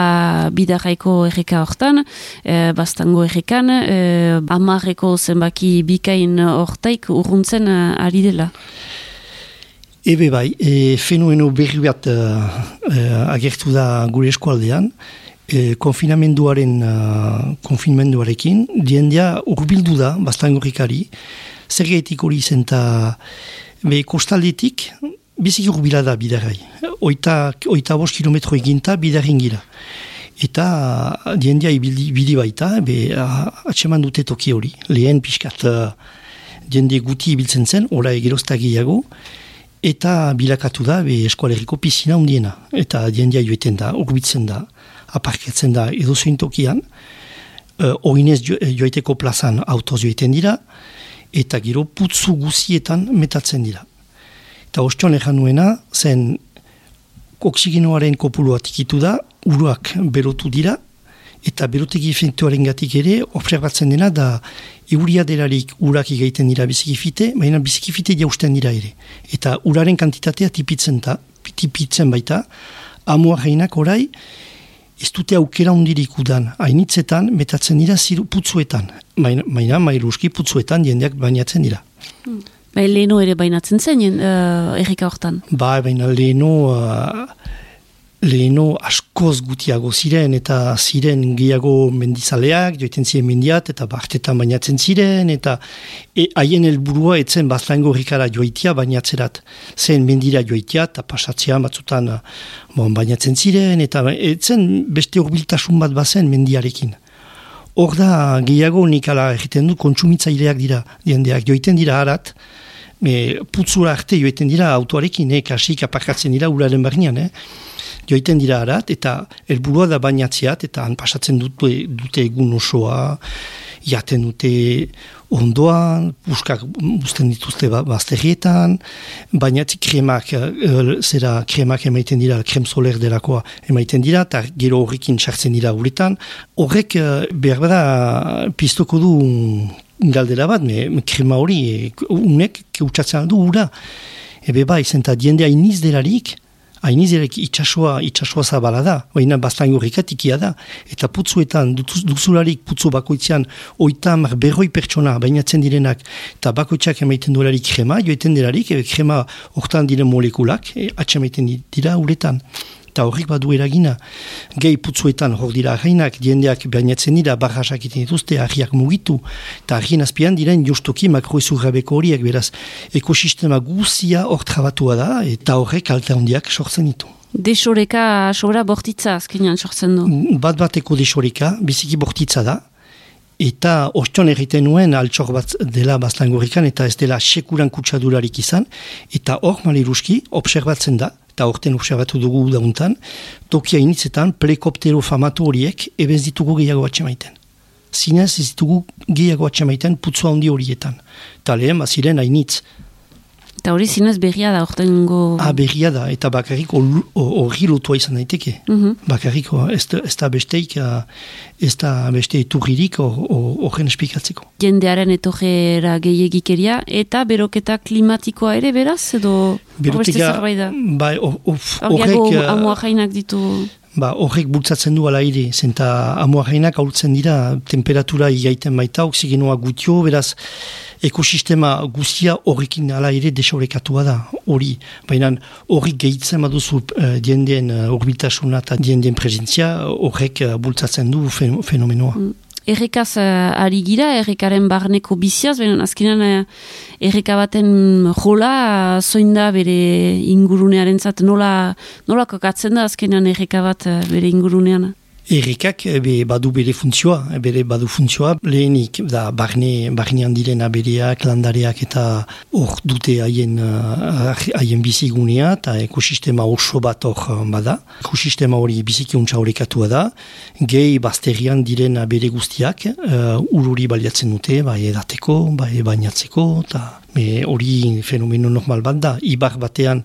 bidarraiko erreka hortan, uh, bastango errekan, uh, amarreko zenbaki bikain hortaik urruntzen uh, ari dela. Ebe bai, e, fenomeno berri bat uh, agertu da gure eskualdean, e, konfinamenduaren uh, konfinamenduarekin, diendia urbildu da, bastangorikari, zer gaitik hori zen eta be, kostaldetik, bizik urbila da bidarai. Oita, oita bost kilometro eginta bidarin gira. Eta diendia ibili baita, be, atseman dute toki hori, lehen pixkat, uh, guti ibiltzen zen, ora egeroztagiago, eta bilakatu da be eskualeriko pizina hundiena. Eta diendia joeten da, urbitzen da, aparketzen da edo tokian, uh, oinez jo, joiteko plazan autoz joiten dira, eta gero putzu guzietan metatzen dira. Eta ostion egan nuena, zen oksigenoaren kopulua tikitu da, uruak berotu dira, eta berotegi efektuaren gatik ere, observatzen dena da euria delarik urak egiten dira bizikifite, baina bizikifite jausten dira ere. Eta uraren kantitatea tipitzen, ta, tipitzen baita, amua reinak orai, ez dute aukera hundirik udan, hainitzetan, metatzen dira ziru putzuetan. Baina, baina mailuski putzuetan jendeak bainatzen dira. Hmm. Bai, leheno ere bainatzen zen, uh, errika hortan? Ba, baina leheno... Uh, leheno askoz gutiago ziren eta ziren gehiago mendizaleak, joiten ziren mendiat eta bartetan bainatzen ziren eta e, haien helburua etzen bazlango rikara joitia bainatzerat. Zen mendira joitia eta pasatzea batzutan bon, bainatzen ziren eta etzen beste urbiltasun bat bazen mendiarekin. Hor da gehiago nik ala egiten du kontsumitzaileak dira, diendeak joiten dira harat, me, putzura arte joiten dira autoarekin, eh, kasik apakatzen dira uraren barnean, eh? Joiten dira arat, eta helburua da bainatziat, eta han pasatzen dute, dute egun osoa, jaten dute ondoan, buskak busten dituzte ba, bazterrietan, bainatzi kremak, e, zera kremak emaiten dira, krem soler delakoa emaiten dira, eta gero horrekin sartzen dira uretan. Horrek e, behar bada piztoko du galdera bat, me, krema hori, e, unek keutsatzen aldu ura. Ebe bai, zenta diendea iniz delarik, hainizerek itxasua, itxasua zabala da, baina bastan ikia da, eta putzuetan, duzularik putzu bakoitzean, oitamar berroi pertsona bainatzen direnak, eta bakoitzak emaiten duelarik krema, joeten delarik, e, krema hortan diren molekulak, e, atxamaiten dira uretan eta horrik badu eragina. Gehi putzuetan hor dira arrainak, diendeak bainatzen dira, barrasak iten dituzte, argiak mugitu, eta argien azpian diren justuki makroezu grabeko horiek, beraz, ekosistema guzia hor trabatua da, eta horrek alta hondiak sortzen ditu. Desoreka sobra bortitza azkenean sortzen du? Bat bateko desoreka, biziki bortitza da, eta ostion egiten nuen altxor bat dela baztangurrikan, eta ez dela sekuran kutsadurarik izan, eta hor maliruski, observatzen da, eta orten observatu dugu dauntan, tokia initzetan prekoptero famatu horiek ebez ditugu gehiago atxemaiten. Zinez ez ditugu gehiago atxemaiten putzu handi horietan. Eta lehen, baziren hainitz, Eta hori zinez berria da, ortengo... Ah, berria da, eta bakarrik hori lotua izan daiteke. Mm -hmm. Bakarrik ez da besteik, ez da beste eturririk horren espikatzeko. Jendearen etorera gehiagikeria, eta beroketa klimatikoa ere beraz, edo... Beroketa, bai, horrek... Amoa jainak ditu... Ba, horrek bultzatzen du ala ere, zenta amoarreinak aurtzen dira temperatura igaiten baita, oksigenoa gutio, beraz, ekosistema guztia horrekin ala ere desaurekatua da, hori. Baina horrik gehitzen baduzu uh, diendeen uh, urbitasuna eta diendeen presentzia, horrek uh, bultzatzen du fenomenoa. Mm. Errekaz uh, ari gira, errekaren barneko biziaz, baina azkenean uh, erreka baten jola, uh, zoin da bere ingurunearen zat, nola, nola kokatzen da azkenean erreka bat uh, bere ingurunean? Errikak be, badu bere funtzioa, bere badu funtzioa, lehenik da barne, barnean direna bereak, landareak eta hor dute haien, uh, haien bizigunea eta ekosistema oso bat hor bada. Ekosistema hori bizikiuntza horrekatua da, gehi bazterian direna bere guztiak, uh, ururi baliatzen dute, bai edateko, bai bainatzeko, eta Me hori fenomeno normal bat da, ibar batean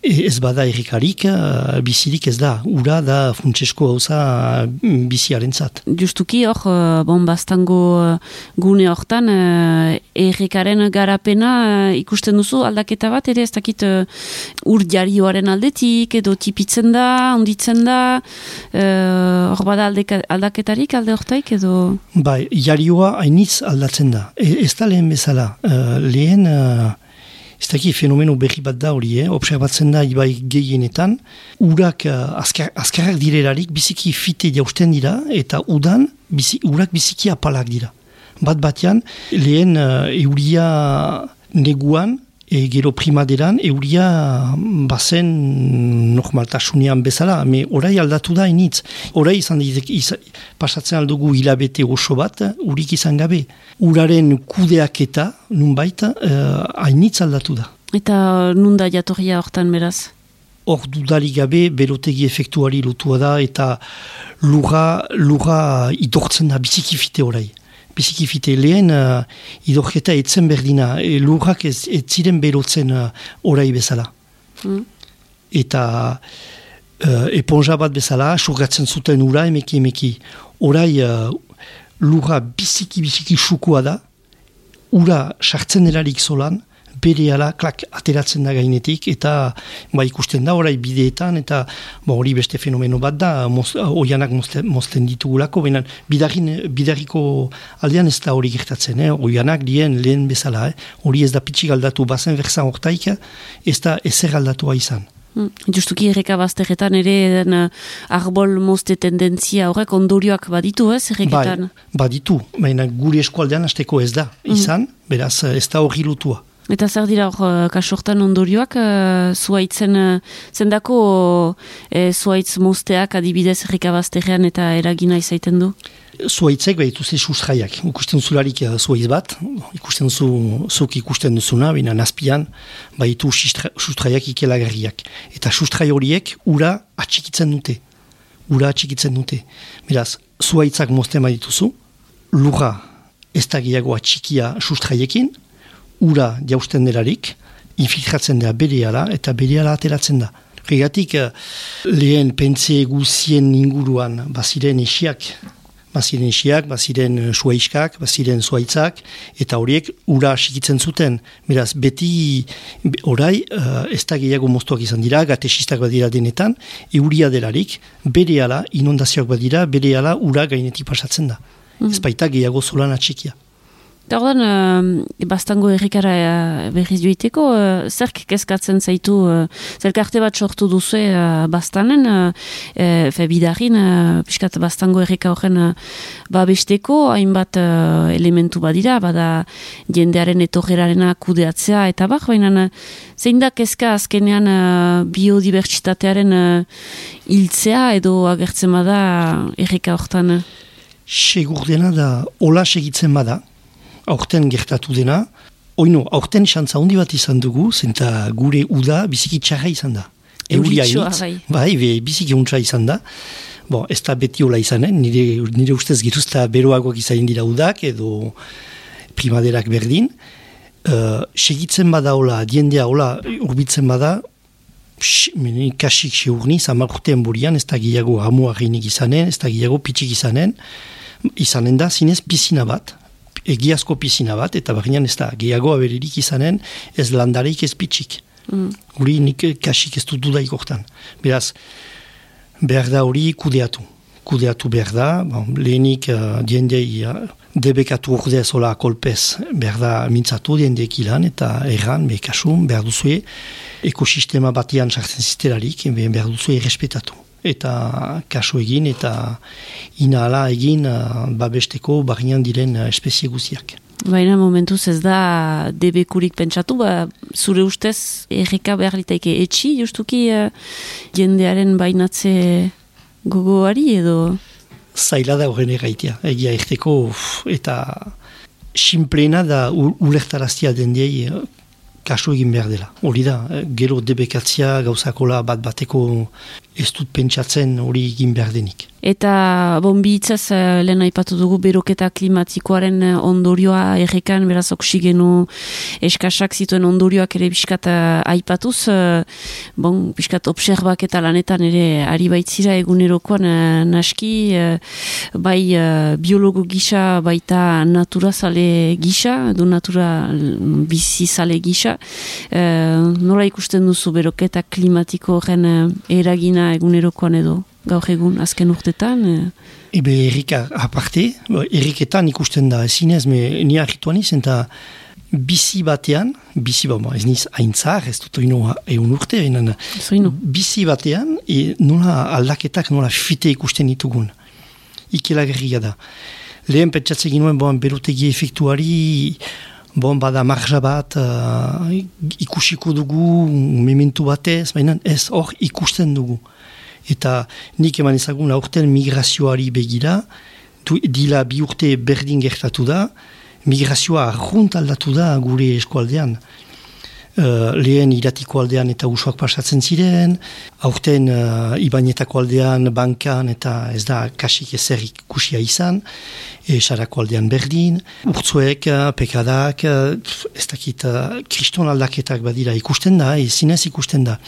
e, ez bada errikarik, e, bizirik ez da, ura da funtsesko hauza mm, biziaren zat. Justuki hor, e, bon, bastango gune hortan, errikaren garapena ikusten duzu aldaketa bat, ere ez dakit ur jarioaren aldetik, edo tipitzen da, onditzen da, hor bada aldaketarik alde hortaik, edo... Bai, jarioa hainiz aldatzen da, e, ez da lehen bezala, lehen lehen, uh, ez daki fenomeno berri bat da hori, eh? observatzen da ibai gehienetan, urak uh, azkar, azkarrak direlarik biziki fite jausten dira, eta udan bizi, urak biziki apalak dira. Bat batean, lehen uh, euria neguan, e, gero primaderan, euria bazen normaltasunean bezala, me orai aldatu da initz. Orai izan ditek, pasatzen aldugu hilabete oso bat, urik izan gabe. Uraren kudeaketa, nun baita, uh, hainitz aldatu da. Eta nun da jatorria hortan beraz? Hor dudari gabe, berotegi efektuari lotua da, eta lura, lura idortzen da bizikifite orai bizikifite lehen uh, idorketa etzen berdina, e, lurrak ez, ez ziren berotzen uh, orai bezala. Mm. Eta uh, eponja bat bezala, surgatzen zuten ura emeki emeki. Orai uh, lurra biziki biziki sukua da, ura sartzen erarik zolan, bere ala, klak, ateratzen da gainetik, eta ba, ikusten da, orai bideetan, eta ba, hori beste fenomeno bat da, oianak mozten ditugulako, baina bidariko aldean ez da hori gertatzen, eh? oianak dien lehen bezala, eh? hori ez da pitxik aldatu bazen verzan hortaik, ez da ezer aldatua izan. Mm. Justuki erreka bazterretan ere den uh, arbol mozte tendentzia horrek ondorioak baditu ez erreketan? Bai, baditu, baina gure eskualdean azteko ez da, Mm. izan, beraz ez da hori lutua. Eta zer dira hor uh, kasortan ondorioak uh, zuaitzen uh, zendako uh, zuaitz mozteak adibidez erreka bazterrean eta eragina izaiten du? Zuaitzek behitu ze sustraiak, ikusten zularik uh, zuaiz bat, ikusten zu, zuk ikusten duzuna, bina nazpian, behitu sistra- sustraiak ikelagarriak. Eta sustrai horiek ura atxikitzen dute, ura atxikitzen dute. Beraz, zuaitzak mozten badituzu, lurra ez da gehiago atxikia sustraiekin, ura jausten delarik, infiltratzen da berehala eta berehala ateratzen da. Regatik, eh, lehen pentze guzien inguruan baziren esiak, baziren esiak, baziren eh, suaiskak, baziren zuaitzak, eta horiek ura asikitzen zuten. Beraz, beti be- orai, uh, ez da gehiago moztuak izan dira, gatesistak badira denetan, euria delarik, berehala, inundazioak badira, berehala ura gainetik pasatzen da. Ez baita gehiago zolan atxikia. Eta ordan, uh, bastango errikara uh, berriz joiteko, uh, zerk kezkatzen zaitu, uh, zelkarte bat sortu duzu uh, bastanen, uh, uh, fe bidarin, uh, piskat bastango errika horren uh, babesteko, hainbat uh, elementu badira, bada jendearen etorrerarena kudeatzea, eta bak, baina zein da kezka azkenean uh, biodibertsitatearen uh, hiltzea edo agertzen bada errika hortan? Segur dena da, hola segitzen bada, aurten gertatu dena, oino, aurten xantza handi bat izan dugu, zenta gure uda biziki txarra izan da. Euria bai. biziki untsa izan da. Bon, ez da beti hola izanen, nire, nire ustez geruzta beroagoak izan dira udak, edo primaderak berdin. Uh, segitzen bada hola, diendea hola, urbitzen bada, kasik seurni, zamar urtean burian, ez da gehiago hamuaginik izanen, ez da gehiago pitxik izanen, izanen da zinez pizina bat, egiazko pizina bat, eta baginan ez da gehiago aberirik izanen, ez landareik ez pitxik. Mm. Guri nik kasik ez dut dudaik hortan. Beraz, behar da hori kudeatu. Kudeatu behar da, bon, lehenik uh, diendei uh, debekatu urdea zola kolpez behar da mintzatu diendeek ilan eta erran, be kasun, behar duzue ekosistema batian sartzen zitelarik, be, behar duzue errespetatu. Eta kaso egin eta inala egin uh, babesteko barrian diren uh, espezie guziak. Baina momentuz ez da debekurik pentsatu, ba, zure ustez erreka behar litaike etxi, justuki uh, jendearen bainatze gogoari edo... zaila da horren erraitea, egia erteko eta sinplena da ulertaraztia dendiei eh, kasu egin behar dela. Hori da, eh, gero debekatzia gauzakola bat bateko ez dut pentsatzen hori egin behar denik. Eta bon, bihitzaz uh, lehen aipatu dugu beroketa klimatikoaren eh, ondorioa errekan, beraz oksigenu eskasak zituen ondorioak ere biskat aipatuz, bon, biskat obserbak eta lanetan ere ari baitzira egunerokoan naski, bai biologo gisa, baita naturazale gisa, edo natura mm, bizizale gisa, uh, nola ikusten duzu beroketa klimatiko horren uh, eragina egunerokoan edo? gaur egun azken urtetan. Eh. Ebe errika aparte, erriketan ikusten da ezinez, me ni arrituan izan eta bizi batean, bizi bat, ez niz aintzar, ez dut oino egun urte, Zoino. bizi batean, e, nola aldaketak, nola fite ikusten ditugun. Ikelagerria da. Lehen pentsatzen ginuen, bon, berutegi efektuari, bon, bada marja bat, uh, ikusiko dugu, mementu batez, baina ez hor ikusten dugu. Eta nik eman ezagun aurten migrazioari begira, du, dila bi urte berdin gertatu da, migrazioa arrunt aldatu da gure eskualdean. Uh, lehen iratiko aldean eta usuak pasatzen ziren, aurten uh, ibainetako aldean, bankan eta ez da kasik ezer ikusia izan, e, sarako aldean berdin, urtzuek, uh, pekadak, uh, ez dakit, uh, kriston aldaketak badira ikusten da, ezinez ikusten da.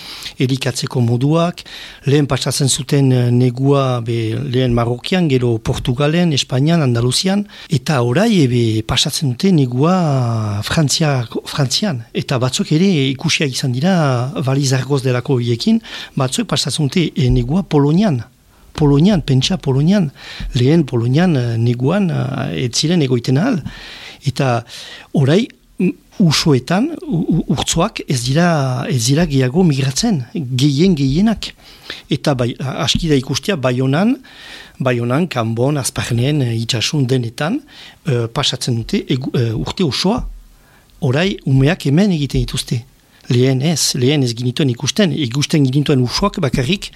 Erikatzeko moduak, lehen pasatzen zuten negua be, lehen Marrokian, gero Portugalen, Espainian, Andaluzian, eta orai ebe pasatzen dute negua Frantzia, Frantzian, eta batzuk ere ikusia izan dira balizargoz delako hiekin, batzuk pasatzen dute e, negua Polonian. Polonian, pentsa Polonian, lehen Polonian eh, neguan uh, ez ziren egoiten ahal. Eta orai, usoetan, u- urtzoak ez dira, ez dira gehiago migratzen, gehien gehienak. Eta bai, aski da ikustia, bai honan, bai honan, kanbon, azparnen, eh, itxasun denetan, eh, pasatzen dute eh, urte osoa. Orai, umeak hemen egiten dituzte. Lehen ez, lehen ez ginituen ikusten, ikusten ginituen usoak bakarrik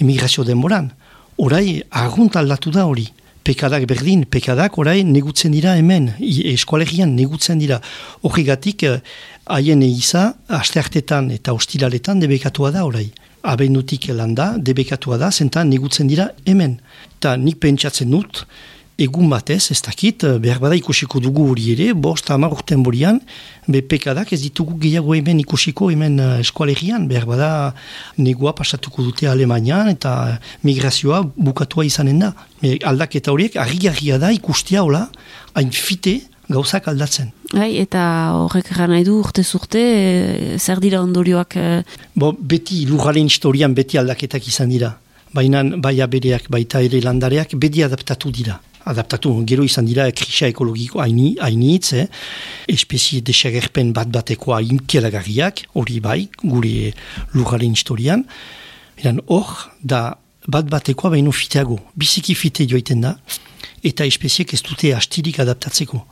emigrazio denboran. Orai, argunt aldatu da hori. Pekadak berdin, pekadak orai negutzen dira hemen, eskualegian negutzen dira. Horregatik, eh, haien eiza, asteartetan eta ostilaletan debekatua da orai. Abendutik landa, debekatua da, zentan negutzen dira hemen. Eta nik pentsatzen dut, egun batez, ez dakit, eh, behar bada ikusiko dugu hori ere, bost hamar urten borian, be pekadak ez ditugu gehiago hemen ikusiko hemen uh, eskualegian, behar bada negua pasatuko dute Alemanian eta migrazioa bukatua izanen da. E, aldaketa horiek, argi-argia da ikustia hola, hain fite gauzak aldatzen. Bai, eta horrek eran nahi du urte zurte, e, zer dira ondorioak e, Bo, beti lurralen historian beti aldaketak izan dira. Baina bai abereak, baita ere landareak, beti adaptatu dira. Adaptatu, gero izan dira krisia ekologiko haini, hainitz, eh? espezie desagerpen bat bateko hain kelagarriak, hori bai, gure lurralen historian. Eran hor, da bat batekoa baino fiteago, biziki fite joiten da, eta espeziek ez dute astirik adaptatzeko.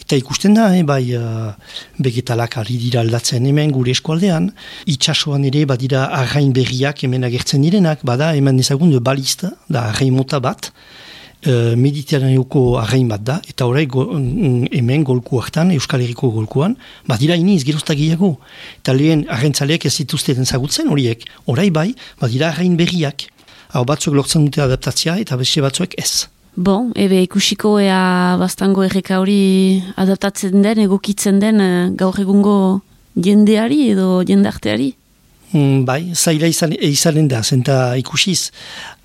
Eta ikusten da, eh, bai, uh, vegetalak ari dira aldatzen hemen gure eskualdean, itxasoan ere badira arrain berriak hemen agertzen direnak, bada hemen ezagun de balista, da arrain mota bat, uh, mediterraneoko arrain bat da, eta horrek go, mm, hemen golku hartan, Euskal Herriko golkuan, badira iniz gerozta gehiago. Eta lehen arraintzaleak ez dituzten zagutzen horiek, orai bai, badira arrain berriak. Hau batzuk lortzen dute adaptatzea eta beste batzuek ez. Bon, ebe ikusiko ea bastango erreka hori adaptatzen den, egokitzen den e, gaur egungo jendeari edo jendarteari. Mm, bai, zaila izan, izanen da, zenta ikusiz.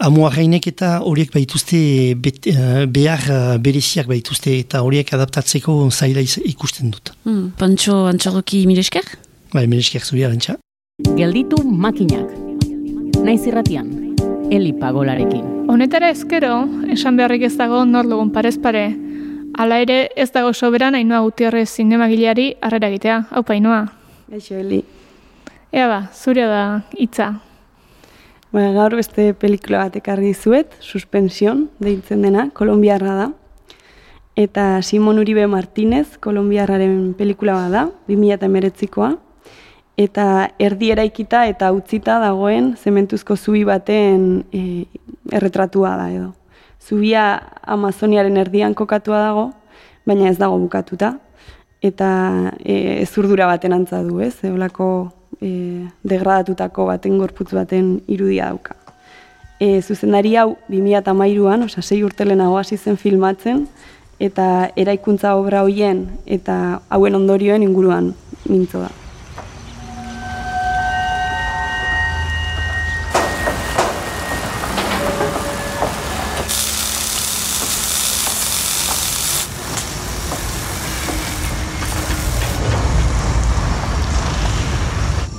Amuarrainek eta horiek baituzte bet, eh, behar eh, bereziak baituzte eta horiek adaptatzeko zaila ikusten dut. Hmm, Pantxo antxorroki miresker? Bai, mereskiak zuri arantxa. Gelditu makinak. Naiz irratian, Eli Pagolarekin. Honetara ezkero, esan beharrik ez dago nor dugun parez pare. Hala ere ez dago soberan Ainhoa Gutierrez zinemagileari harrera egitea. Hau Ainhoa. Gaixo, Eli. Ea ba, zure da hitza. Bueno, gaur beste pelikula bat ekarri dizuet, Suspension, deitzen dena, kolombiarra da. Eta Simon Uribe Martinez, kolombiarraren pelikula bat da, 2008koa. Eta erdi eraikita eta utzita dagoen zementuzko zubi baten e, erretratua da edo. Zubia Amazoniaren erdian kokatua dago, baina ez dago bukatuta. Eta e, ezurdura baten antza du, ez? Eolako e, degradatutako baten gorputz baten irudia dauka. E, zuzendari hau 2008an, oza, sei urte lehenago hasi zen filmatzen, eta eraikuntza obra hoien eta hauen ondorioen inguruan mintzo da.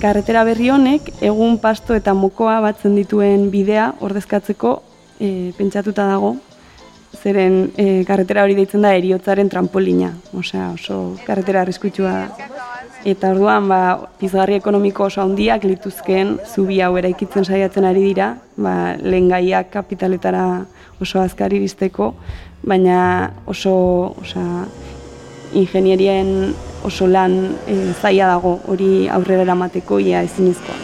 Karretera berri honek egun pasto eta mokoa batzen dituen bidea ordezkatzeko e, pentsatuta dago, zeren e, karretera hori deitzen da eriotzaren trampolina, osea oso karretera arriskutsua. Da. Eta orduan ba, pizgarri ekonomiko oso handiak lituzkeen zubi hau eraikitzen saiatzen ari dira, ba, lehen gaiak kapitaletara oso azkar iristeko, baina oso osea, ingenierien oso lan e, zaila dago hori aurrera eramateko ia ezinezkoa.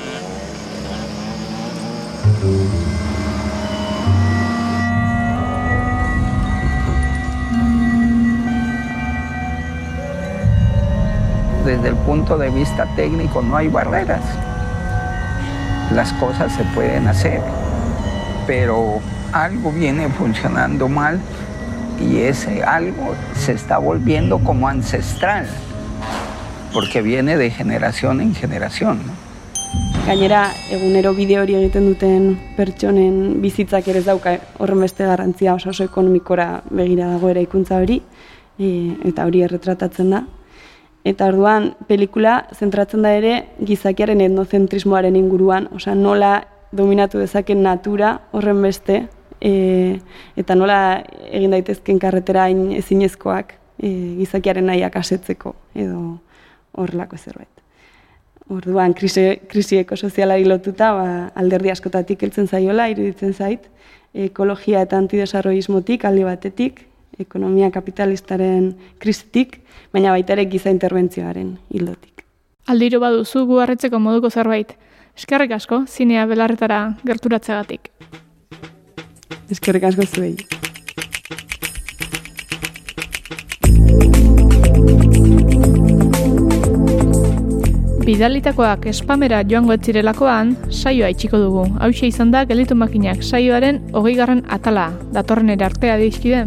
Desde el punto de vista técnico no hay barreras. Las cosas se pueden hacer, pero algo viene funcionando mal y ese algo se está volviendo como ancestral, porque viene de generación en generación. ¿no? Gainera, egunero bideo hori egiten duten pertsonen bizitzak ere dauka horren beste garrantzia oso oso ekonomikora begira dago eraikuntza hori, e, eta hori erretratatzen da. Eta orduan, pelikula zentratzen da ere gizakiaren etnozentrismoaren inguruan, osea nola dominatu dezaken natura horren beste, e, eta nola egin daitezken karretera ezinezkoak e, gizakiaren nahiak asetzeko, edo horrelako zerbait. Orduan, krisi, krisi ekosozialari lotuta, ba, alderdi askotatik heltzen zaiola, iruditzen zait, ekologia eta antidesarroismotik, alde batetik, ekonomia kapitalistaren krizitik, baina baita ere giza interbentzioaren hildotik. Aldiro baduzu gu harritzeko moduko zerbait. Eskerrik asko, zinea belarretara gerturatzegatik. Eskerrik asko zuei. Bidalitakoak espamera joango etzirelakoan, saioa itxiko dugu. Hau izan da, gelitu makinak saioaren hogei garren atala, datorren erartea dizkide.